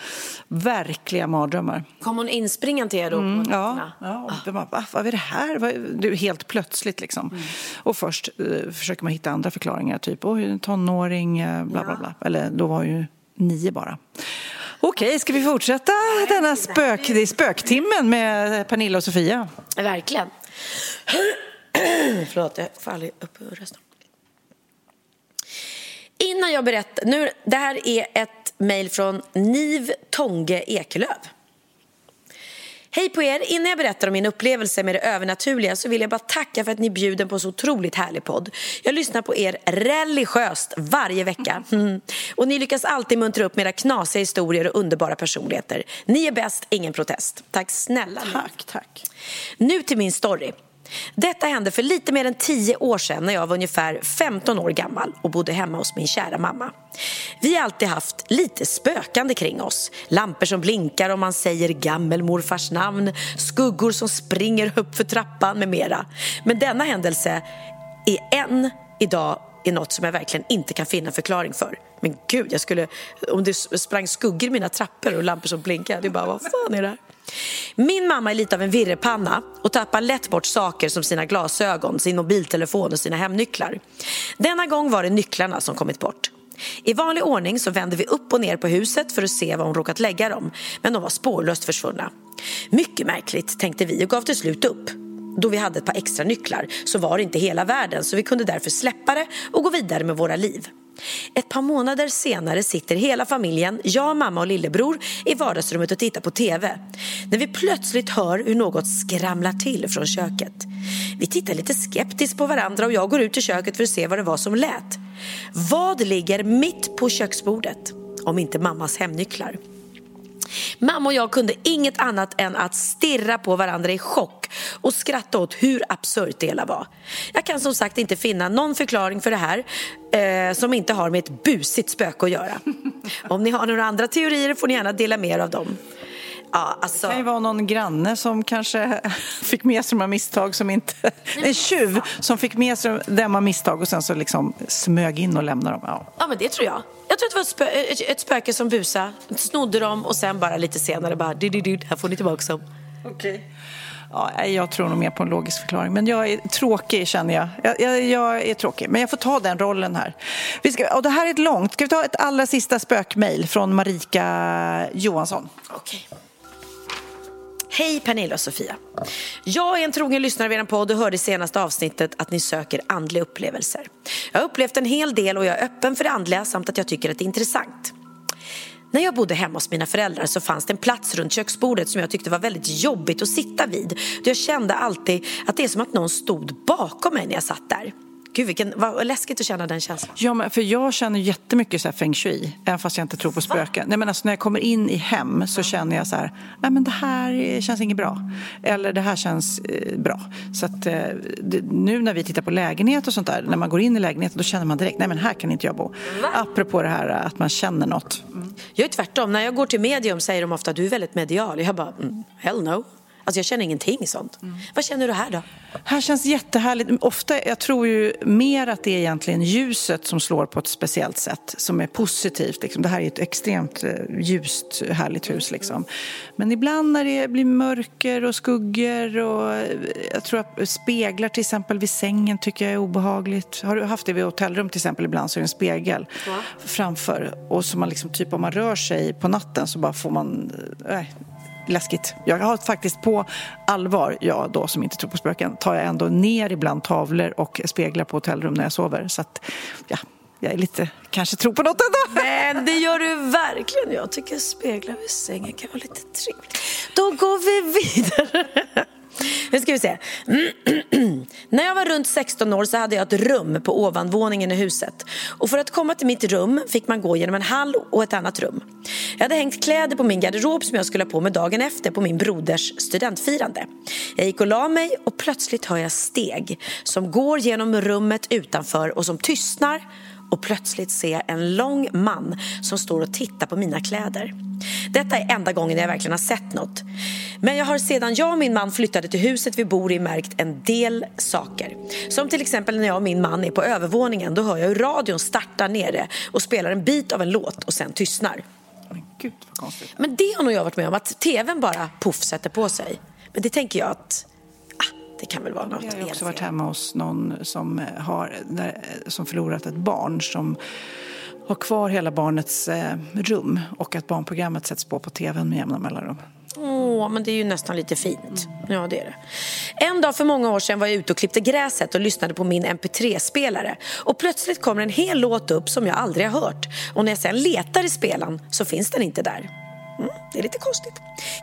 Speaker 3: verkliga mardrömmar.
Speaker 4: Kom hon inspringande till er då?
Speaker 3: Mm, ja, ja ah. bara, Va, vad är det här? Du, helt plötsligt liksom. Mm. Och först eh, försöker man hitta andra förklaringar, typ oj, tonåring, eh, bla bla bla. Eller då var ju nio bara. Okej, ska vi fortsätta denna spök, spöktimmen med Pernilla och Sofia?
Speaker 4: Verkligen. Förlåt, jag aldrig upp rösten. Innan jag berättar... Nu, det här är ett mejl från Niv Tånge Ekelöv. Hej på er! Innan jag berättar om min upplevelse med det övernaturliga så vill jag bara tacka för att ni bjuder på så otroligt härlig podd. Jag lyssnar på er religiöst varje vecka. Mm. Och ni lyckas alltid muntra upp med era knasiga historier och underbara personligheter. Ni är bäst, ingen protest. Tack snälla.
Speaker 3: Tack, tack.
Speaker 4: Nu till min story. Detta hände för lite mer än tio år sedan när jag var ungefär 15 år gammal och bodde hemma hos min kära mamma. Vi har alltid haft lite spökande kring oss. Lampor som blinkar om man säger gammelmorfars namn, skuggor som springer upp för trappan med mera. Men denna händelse är än idag är något som jag verkligen inte kan finna förklaring för. Men gud, jag skulle, om det sprang skuggor i mina trappor och lampor som blinkade, det bara vad fan är det här? Min mamma är lite av en virrepanna och tappar lätt bort saker som sina glasögon, sin mobiltelefon och sina hemnycklar. Denna gång var det nycklarna som kommit bort. I vanlig ordning så vände vi upp och ner på huset för att se var hon råkat lägga dem, men de var spårlöst försvunna. Mycket märkligt, tänkte vi och gav till slut upp. Då vi hade ett par extra nycklar så var det inte hela världen så vi kunde därför släppa det och gå vidare med våra liv. Ett par månader senare sitter hela familjen, jag, mamma och lillebror i vardagsrummet och tittar på TV. När vi plötsligt hör hur något skramlar till från köket. Vi tittar lite skeptiskt på varandra och jag går ut i köket för att se vad det var som lät. Vad ligger mitt på köksbordet? Om inte mammas hemnycklar. Mamma och jag kunde inget annat än att stirra på varandra i chock och skratta åt hur absurt det hela var. Jag kan som sagt inte finna någon förklaring för det här eh, som inte har med ett busigt spöke att göra. Om ni har några andra teorier får ni gärna dela med er av dem.
Speaker 3: Ja, alltså... Det kan ju vara någon granne som kanske fick med sig de här misstag som inte... En tjuv som fick med sig de här misstag och sen så liksom smög in och lämnade dem. Ja.
Speaker 4: ja, men det tror jag. Jag tror att det var ett, spö ett, ett spöke som busade, snodde dem och sen bara lite senare bara du, du, du, här får ni tillbaka dem.
Speaker 3: Okej. Okay. Ja, jag tror nog mer på en logisk förklaring. Men jag är tråkig, känner jag. Jag, jag, jag är tråkig, men jag får ta den rollen här. Vi ska, och det här är ett långt. Ska vi ta ett allra sista spökmail från Marika Johansson?
Speaker 4: Okej. Okay. Hej Pernilla och Sofia. Jag är en trogen lyssnare av er podd och hörde i senaste avsnittet att ni söker andliga upplevelser. Jag har upplevt en hel del och jag är öppen för det andliga samt att jag tycker att det är intressant. När jag bodde hemma hos mina föräldrar så fanns det en plats runt köksbordet som jag tyckte var väldigt jobbigt att sitta vid. Jag kände alltid att det är som att någon stod bakom mig när jag satt där. Gud, vilken, vad läskigt att känna den känslan.
Speaker 3: Ja, men för jag känner jättemycket så här feng shui, även fast jag inte tror på spöken. Nej, men alltså, när jag kommer in i hem så känner jag så här, nej men det här känns inget bra. Eller det här känns eh, bra. Så att eh, det, nu när vi tittar på lägenhet och sånt där, när man går in i lägenheten då känner man direkt, nej men här kan inte jag bo. Va? Apropå det här att man känner något.
Speaker 4: Mm. Jag är tvärtom, när jag går till medium säger de ofta, du är väldigt medial. Jag bara, mm, hell no. Alltså jag känner ingenting sånt. Mm. Vad känner du här då?
Speaker 3: Här känns jättehärligt. Ofta, jag tror ju mer att det är egentligen ljuset som slår på ett speciellt sätt, som är positivt. Liksom. Det här är ett extremt eh, ljust, härligt hus. Liksom. Men ibland när det blir mörker och skuggor och eh, jag tror att speglar till exempel vid sängen tycker jag är obehagligt. Har du haft det vid hotellrum till exempel ibland så är det en spegel ja. framför och så man liksom typ om man rör sig på natten så bara får man äh, läskigt. Jag har faktiskt på allvar, jag då som inte tror på spöken, tar jag ändå ner ibland tavlor och speglar på hotellrum när jag sover. Så att, ja, jag är lite, kanske tror på något ändå.
Speaker 4: Men det gör du verkligen. Jag tycker speglar vid sängen kan vara lite trevligt. Då går vi vidare. Nu ska vi se. Mm. När jag var runt 16 år så hade jag ett rum på ovanvåningen i huset. Och för att komma till mitt rum fick man gå genom en hall och ett annat rum. Jag hade hängt kläder på min garderob som jag skulle ha på mig dagen efter på min broders studentfirande. Jag gick och la mig och plötsligt hör jag steg som går genom rummet utanför och som tystnar och plötsligt ser jag en lång man som står och tittar på mina kläder. Detta är enda gången jag verkligen har sett något. Men jag har sedan jag och min man flyttade till huset vi bor i märkt en del saker. Som till exempel när jag och min man är på övervåningen då hör jag hur radion startar nere och spelar en bit av en låt och sen tystnar.
Speaker 3: Men gud vad konstigt.
Speaker 4: Men det har nog jag varit med om, att tvn bara poff sätter på sig. Men det tänker jag att det kan väl vara något
Speaker 3: Jag har också varit hemma hos någon som, har, som förlorat ett barn som har kvar hela barnets eh, rum och att barnprogrammet sätts på på tvn med jämna mellanrum.
Speaker 4: Åh, men det är ju nästan lite fint. Ja, det är det. En dag för många år sedan var jag ute och klippte gräset och lyssnade på min mp3-spelare. Och plötsligt kommer en hel låt upp som jag aldrig har hört. Och när jag sen letar i spelaren så finns den inte där. Mm, det är lite konstigt.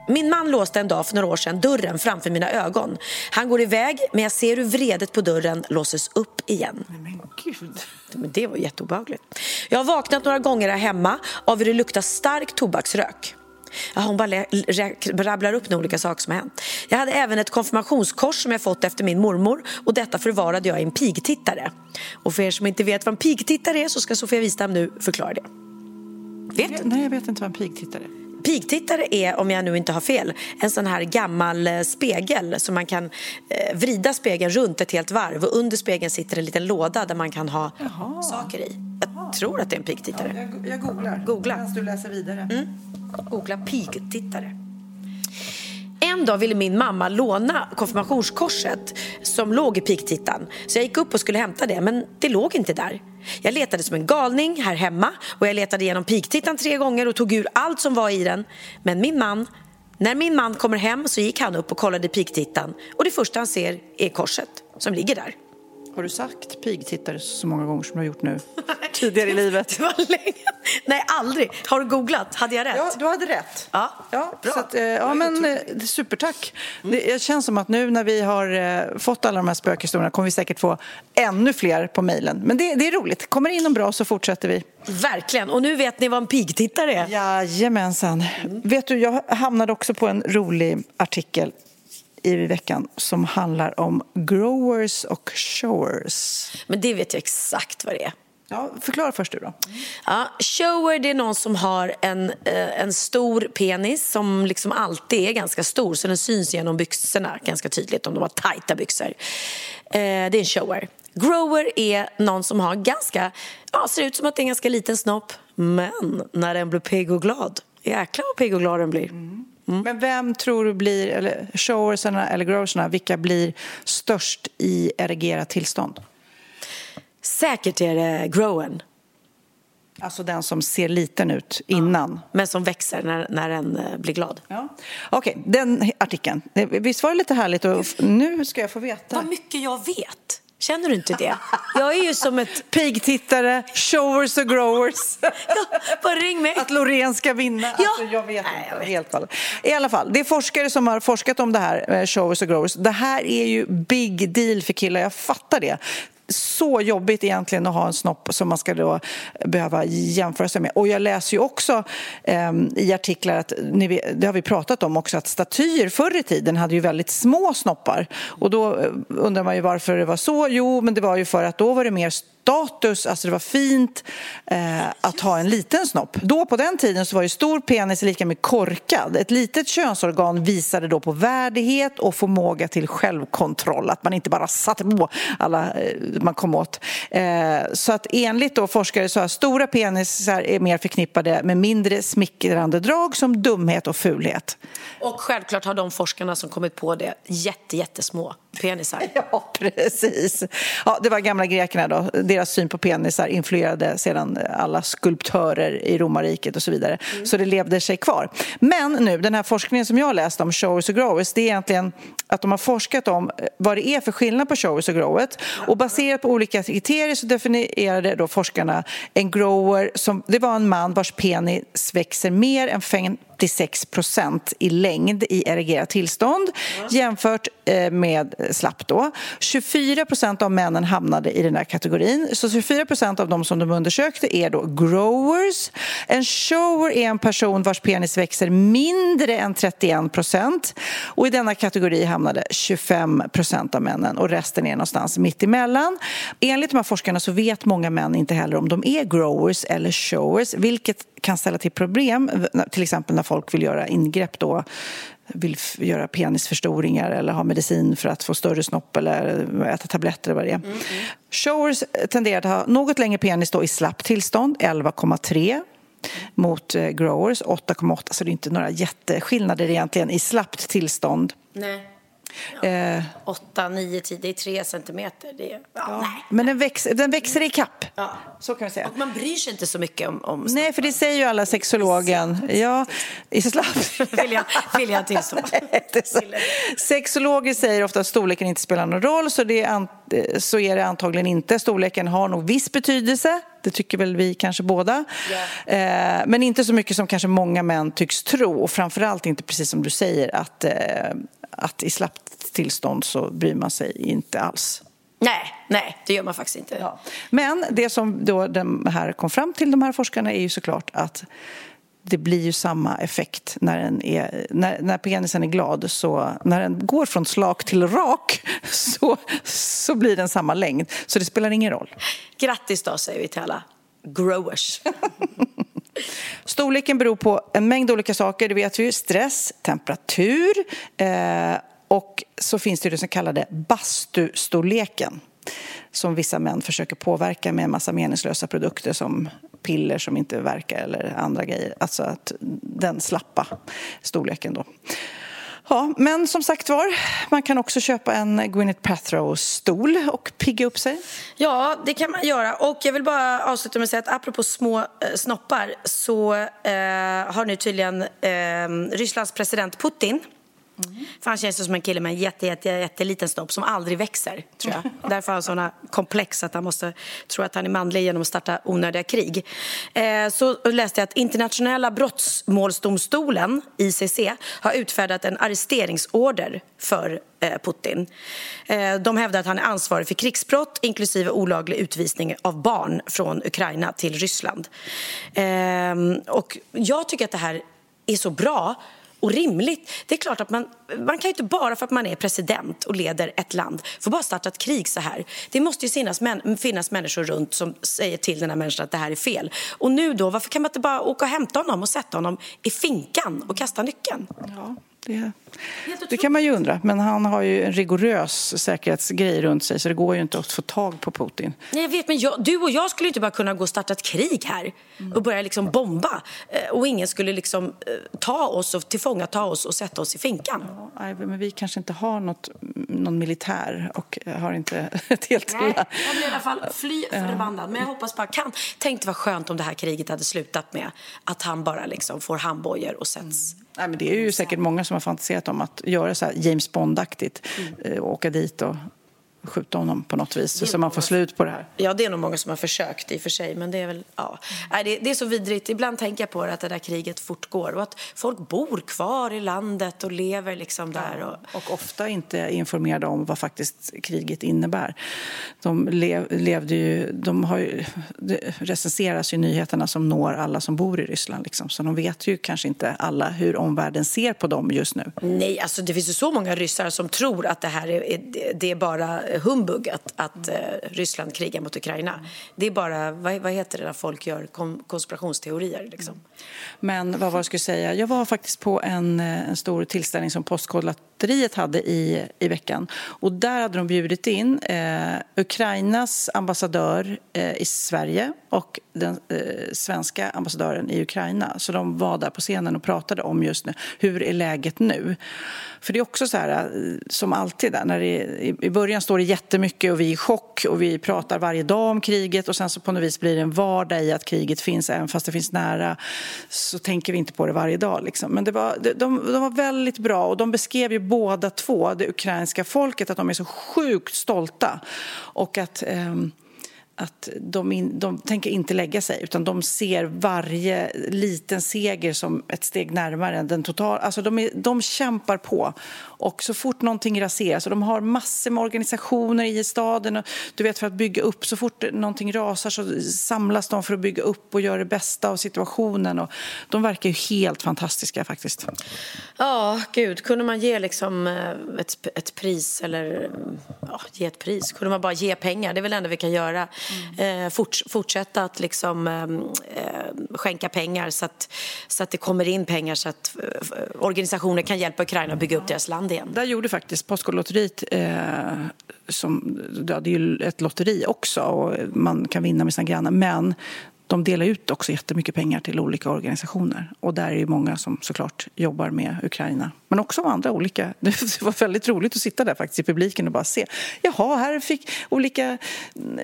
Speaker 4: Min man låste en dag för några år sedan dörren framför mina ögon. Han går iväg, men jag ser hur vredet på dörren låses upp igen.
Speaker 3: Men gud.
Speaker 4: Men det var jätteobehagligt. Jag har vaknat några gånger här hemma av hur det luktar stark tobaksrök. Ja, hon bara rabblar upp några olika saker som har hänt. Jag hade även ett konfirmationskors som jag fått efter min mormor och detta förvarade jag i en pigtittare. Och för er som inte vet vad en pigtittare är så ska Sofia Wistam nu förklara det.
Speaker 3: Vet du? Nej, jag vet inte vad en pigtittare är.
Speaker 4: Pigtittare är, om jag nu inte har fel, en sån här gammal eh, spegel som man kan eh, vrida spegeln runt ett helt varv och under spegeln sitter en liten låda där man kan ha Jaha. saker i. Jag Jaha. tror att det är en pigtittare.
Speaker 3: Ja, jag, jag googlar
Speaker 4: Googla.
Speaker 3: medan du läser vidare.
Speaker 4: Mm. Googla pigtittare. En dag ville min mamma låna konfirmationskorset som låg i pigtittan. Så jag gick upp och skulle hämta det, men det låg inte där. Jag letade som en galning här hemma och jag letade igenom piktittan tre gånger och tog ur allt som var i den. Men min man, när min man kommer hem så gick han upp och kollade piktittan och det första han ser är korset som ligger där.
Speaker 3: Har du sagt pigtittare så många gånger som du har gjort nu tidigare i livet?
Speaker 4: Det var länge. Nej, aldrig. Har du googlat? Hade jag rätt?
Speaker 3: Ja, du hade rätt.
Speaker 4: Ja,
Speaker 3: ja bra. Att, eh, ja, men eh, supertack. Mm. Det känns som att nu när vi har eh, fått alla de här spökhistorierna kommer vi säkert få ännu fler på mejlen. Men det, det är roligt. Kommer det in någon bra så fortsätter vi.
Speaker 4: Verkligen. Och nu vet ni vad en pigtittare är.
Speaker 3: Jajamensan. Mm. Vet du, jag hamnade också på en rolig artikel i veckan som handlar om growers och showers.
Speaker 4: Men det vet jag exakt vad det är.
Speaker 3: Ja, förklara först du då.
Speaker 4: Ja, shower det är någon som har en, eh, en stor penis som liksom alltid är ganska stor så den syns genom byxorna ganska tydligt om de har tajta byxor. Eh, det är en shower. Grower är någon som har ganska, ja, ser ut som att det är en ganska liten snopp men när den blir pigg och glad, jäklar vad pigg och glad den blir. Mm.
Speaker 3: Mm. Men vem tror du blir, eller showersarna eller growersarna, vilka blir störst i erigerat tillstånd?
Speaker 4: Säkert är det growern.
Speaker 3: Alltså den som ser liten ut innan.
Speaker 4: Ja, men som växer när, när den eh, blir glad.
Speaker 3: Ja. Okej, okay, den artikeln. Visst var det lite härligt? Och nu ska jag få veta.
Speaker 4: Vad mycket jag vet. Känner du inte det? Jag är ju som ett...
Speaker 3: Pigtittare, showers och growers.
Speaker 4: Ja, bara ring mig.
Speaker 3: Att Loreen ska vinna.
Speaker 4: Ja.
Speaker 3: Alltså, jag vet Nej, vet. Helt fallet. I alla fall, det är forskare som har forskat om det här, showers och growers. Det här är ju big deal för killar, jag fattar det så jobbigt egentligen att ha en snopp som man ska då behöva jämföra sig med. Och jag läser ju också eh, i artiklar att, det har vi pratat om också, att statyer förr i tiden hade ju väldigt små snoppar. Och då eh, undrar man ju varför det var så. Jo, men det var ju för att då var det mer status, alltså det var fint eh, att ha en liten snopp. Då på den tiden så var ju stor penis lika med korkad. Ett litet könsorgan visade då på värdighet och förmåga till självkontroll, att man inte bara satte på alla eh, man kom åt. Eh, så att enligt då forskare så är stora penisar är mer förknippade med mindre smickrande drag som dumhet och fulhet.
Speaker 4: Och självklart har de forskarna som kommit på det jätte, jättesmå penisar.
Speaker 3: Ja, precis. Ja, det var gamla grekerna då. Deras syn på penisar influerade sedan alla skulptörer i romarriket och så vidare. Mm. Så det levde sig kvar. Men nu, den här forskningen som jag läst om, showers och growers, det är egentligen att de har forskat om vad det är för skillnad på showers och growers. Och baserat på olika kriterier så definierade då forskarna en grower som, det var en man vars penis växer mer än 56 procent i längd i erigerat tillstånd jämfört eh, med slapp då. 24 procent av männen hamnade i den här kategorin. Så 24 procent av de som de undersökte är då growers. En shower är en person vars penis växer mindre än 31 procent. Och i denna kategori hamnade 25 procent av männen och resten är någonstans mitt emellan. Enligt de här forskarna så vet många män inte heller om de är growers eller showers, vilket kan ställa till problem, till exempel när folk vill göra ingrepp då vill göra penisförstoringar eller ha medicin för att få större snopp eller äta tabletter eller vad det är. Mm, mm. Showers tenderar att ha något längre penis då i slapp tillstånd, 11,3 mot eh, growers 8,8 så det är inte några jätteskillnader egentligen i slappt tillstånd.
Speaker 4: Nej. Eh, 8, 9, 10, det är 3 centimeter. Det är, ja,
Speaker 3: ja. Men den, väx, den växer i kapp. Ja. Så kan vi säga.
Speaker 4: Och man bryr sig inte så mycket om... om
Speaker 3: Nej, för det säger ju alla sexologen. Ja, i slapp.
Speaker 4: vill jag, vill jag tillstå.
Speaker 3: Sexologer säger ofta att storleken inte spelar någon roll, så, det är, så är det antagligen inte. Storleken har nog viss betydelse. Det tycker väl vi kanske båda. Yeah. Eh, men inte så mycket som kanske många män tycks tro. Och framförallt inte precis som du säger att, eh, att i slappt tillstånd så bryr man sig inte alls.
Speaker 4: Nej, nej, det gör man faktiskt inte. Ja.
Speaker 3: Men det som då de här kom fram till, de här forskarna, är ju såklart att det blir ju samma effekt när, den är, när, när penisen är glad. Så när den går från slak till rak så, så blir den samma längd. Så det spelar ingen roll.
Speaker 4: Grattis då, säger vi till alla growers.
Speaker 3: Storleken beror på en mängd olika saker. Det vet vi ju. Stress, temperatur eh, och så finns det den så kallade bastustorleken som vissa män försöker påverka med en massa meningslösa produkter som piller som inte verkar eller andra grejer. Alltså att den slappa storleken då. Ja, men som sagt var, man kan också köpa en Gwyneth Paltrow-stol och pigga upp sig.
Speaker 4: Ja, det kan man göra. Och jag vill bara avsluta med att säga att apropå små eh, snoppar så eh, har nu tydligen eh, Rysslands president Putin Mm. För han känns som en kille med en jätte, jätte, jätteliten snopp som aldrig växer, tror jag. Därför har han sådana komplex att han måste tro att han är manlig genom att starta onödiga krig. Eh, så läste jag att Internationella brottmålsdomstolen, ICC, har utfärdat en arresteringsorder för eh, Putin. Eh, de hävdar att han är ansvarig för krigsbrott inklusive olaglig utvisning av barn från Ukraina till Ryssland. Eh, och jag tycker att det här är så bra och rimligt. Det är klart att man, man kan ju inte bara för att man är president och leder ett land få bara starta ett krig så här. Det måste ju finnas, män, finnas människor runt som säger till den här människan att det här är fel. Och nu då, varför kan man inte bara åka och hämta honom och sätta honom i finkan och kasta nyckeln?
Speaker 3: Ja. Det, det kan man ju undra. Men han har ju en rigorös säkerhetsgrej runt sig så det går ju inte att få tag på Putin.
Speaker 4: Nej, jag vet, men jag, du och jag skulle inte bara kunna gå och starta ett krig här och börja liksom bomba. Eh, och ingen skulle liksom eh, ta oss och tillfångata oss och sätta oss i finkan.
Speaker 3: Ja, men vi kanske inte har något, någon militär och har inte ett helt...
Speaker 4: Nej, jag blir i alla fall fly förbannad. Men jag hoppas bara kan. Tänk det var skönt om det här kriget hade slutat med att han bara liksom får handbojor och sätts
Speaker 3: Nej, men det är ju säkert många som har fantiserat om att göra så James Bond-aktigt. Mm. Eh, åka dit och skjuta honom på något vis så man får slut på det här.
Speaker 4: Ja, det är nog många som har försökt i och för sig, men det är väl, ja. Nej, det, det, är så vidrigt. Ibland tänker jag på det, att det där kriget fortgår och att folk bor kvar i landet och lever liksom där. Och,
Speaker 3: och ofta inte informerade om vad faktiskt kriget innebär. De lev, levde ju, de har ju, det recenseras ju nyheterna som når alla som bor i Ryssland liksom, så de vet ju kanske inte alla hur omvärlden ser på dem just nu.
Speaker 4: Nej, alltså det finns ju så många ryssar som tror att det här är, det är bara humbug att, att eh, Ryssland krigar mot Ukraina. Det är bara, vad, vad heter det när folk gör kom, konspirationsteorier liksom. Mm.
Speaker 3: Men vad var det jag skulle säga? Jag var faktiskt på en, eh, en stor tillställning som Postkodlotteriet hade i, i veckan. Och där hade de bjudit in eh, Ukrainas ambassadör eh, i Sverige och den eh, svenska ambassadören i Ukraina. Så de var där på scenen och pratade om just nu, hur är läget nu? För det är också så här, eh, som alltid där, när det, i, i början står det jättemycket och vi är i chock och vi pratar varje dag om kriget och sen så på något vis blir det en vardag i att kriget finns, även fast det finns nära så tänker vi inte på det varje dag. Liksom. Men det var, de, de var väldigt bra och de beskrev ju båda två, det ukrainska folket, att de är så sjukt stolta och att eh, att de, in, de tänker inte lägga sig utan de ser varje liten seger som ett steg närmare den totala... Alltså de, är, de kämpar på. Och så fort någonting raseras, och de har massor med organisationer i staden och, du vet, för att bygga upp. Så fort någonting rasar så samlas de för att bygga upp och göra det bästa av situationen. Och de verkar ju helt fantastiska faktiskt.
Speaker 4: Ja, gud. Kunde man ge liksom eh, ett, ett pris eller ja, ge ett pris? Kunde man bara ge pengar? Det är väl det enda vi kan göra. Mm. Eh, fort, fortsätta att liksom ehm, eh, skänka pengar så att, så att det kommer in pengar så att eh, organisationer kan hjälpa Ukraina att bygga upp deras land igen.
Speaker 3: Där gjorde faktiskt Postkodlotteriet eh, som, ja, det är ju ett lotteri också och man kan vinna med sina grannar men de delar ut också jättemycket pengar till olika organisationer. Och där är det många som såklart jobbar med Ukraina. Men också andra olika. Det var väldigt roligt att sitta där faktiskt i publiken och bara se. Jaha, här fick olika...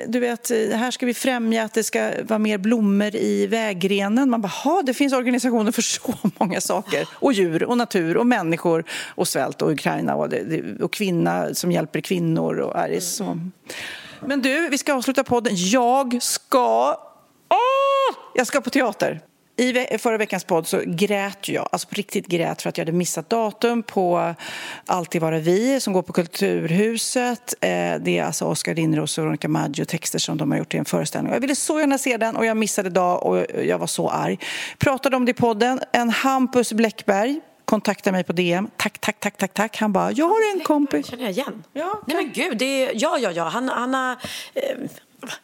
Speaker 3: Du vet, här ska vi främja att det ska vara mer blommor i vägrenen. Man bara, det finns organisationer för så många saker. Och djur och natur och människor och svält och Ukraina och, och kvinna som hjälper kvinnor. Och är det så. Men du, vi ska avsluta podden. Jag ska Åh! Jag ska på teater. I förra veckans podd så grät jag, alltså på riktigt grät för att jag hade missat datum på Alltid vara vi som går på Kulturhuset. Eh, det är alltså Oskar Lindros och Veronica Maggio texter som de har gjort i en föreställning. Jag ville så gärna se den och jag missade dag och jag var så arg. Pratade om det i podden. En Hampus Bläckberg kontaktade mig på DM. Tack, tack, tack, tack, tack. Han bara, jag har en kompis.
Speaker 4: känner jag igen. Ja, Nej men gud, det är, ja, ja, ja. Han, han har... Eh,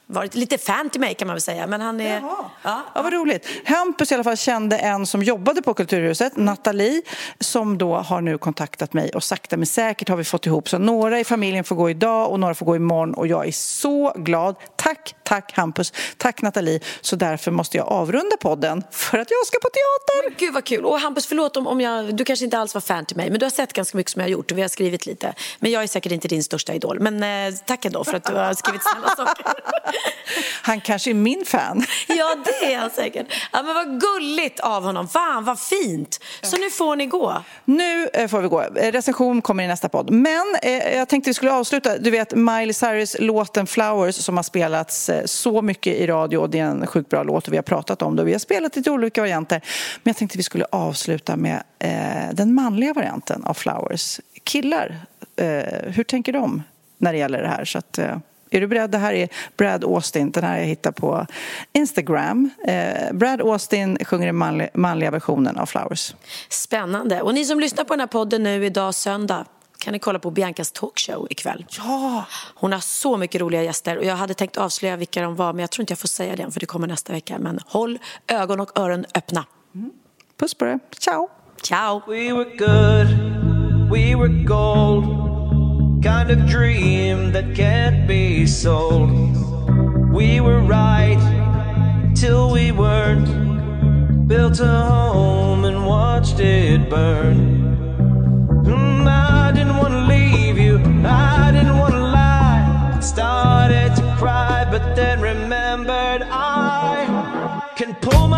Speaker 4: varit lite fan till mig kan man väl säga. Men han är...
Speaker 3: Jaha. Ja, ja, vad roligt. Hampus i alla fall kände en som jobbade på Kulturhuset, Nathalie, som då har nu kontaktat mig och sakta men säkert har vi fått ihop så några i familjen får gå idag och några får gå imorgon och jag är så glad. Tack, tack Hampus, tack Nathalie. Så därför måste jag avrunda podden för att jag ska på teater.
Speaker 4: Men gud vad kul. Och Hampus, förlåt om, om jag, du kanske inte alls var fan till mig, men du har sett ganska mycket som jag har gjort och vi har skrivit lite. Men jag är säkert inte din största idol. Men eh, tack ändå för att du har skrivit snälla saker.
Speaker 3: Han kanske är min fan.
Speaker 4: Ja, det är han säkert. Ja, men vad gulligt av honom. Fan, vad fint. Så nu får ni gå.
Speaker 3: Nu eh, får vi gå. Eh, recension kommer i nästa podd. Men eh, jag tänkte vi skulle avsluta. Du vet Miley Cyrus låten Flowers som har spelats så mycket i radio. Det är en sjukt bra låt och vi har pratat om det. Vi har spelat lite olika varianter. Men jag tänkte vi skulle avsluta med eh, den manliga varianten av Flowers. Killar, eh, hur tänker de när det gäller det här? Så att, är du beredd? Det här är Brad Austin. Den här jag hittar på Instagram. Eh, Brad Austin sjunger den manliga, manliga versionen av Flowers.
Speaker 4: Spännande. Och ni som lyssnar på den här podden nu idag söndag kan ni kolla på Biancas talkshow ikväll.
Speaker 3: Ja!
Speaker 4: Hon har så mycket roliga gäster och jag hade tänkt avslöja vilka de var men jag tror inte jag får säga det för det kommer nästa vecka. Men håll ögon och öron öppna.
Speaker 3: Mm. Puss på dig. Ciao!
Speaker 4: Ciao!
Speaker 7: We were good, we were gold kind of dream that can't be sold. We were right till we weren't. Built a home and watched it burn. Mm, I didn't want to leave you, I didn't want to lie. Started to cry, but then remembered I can pull my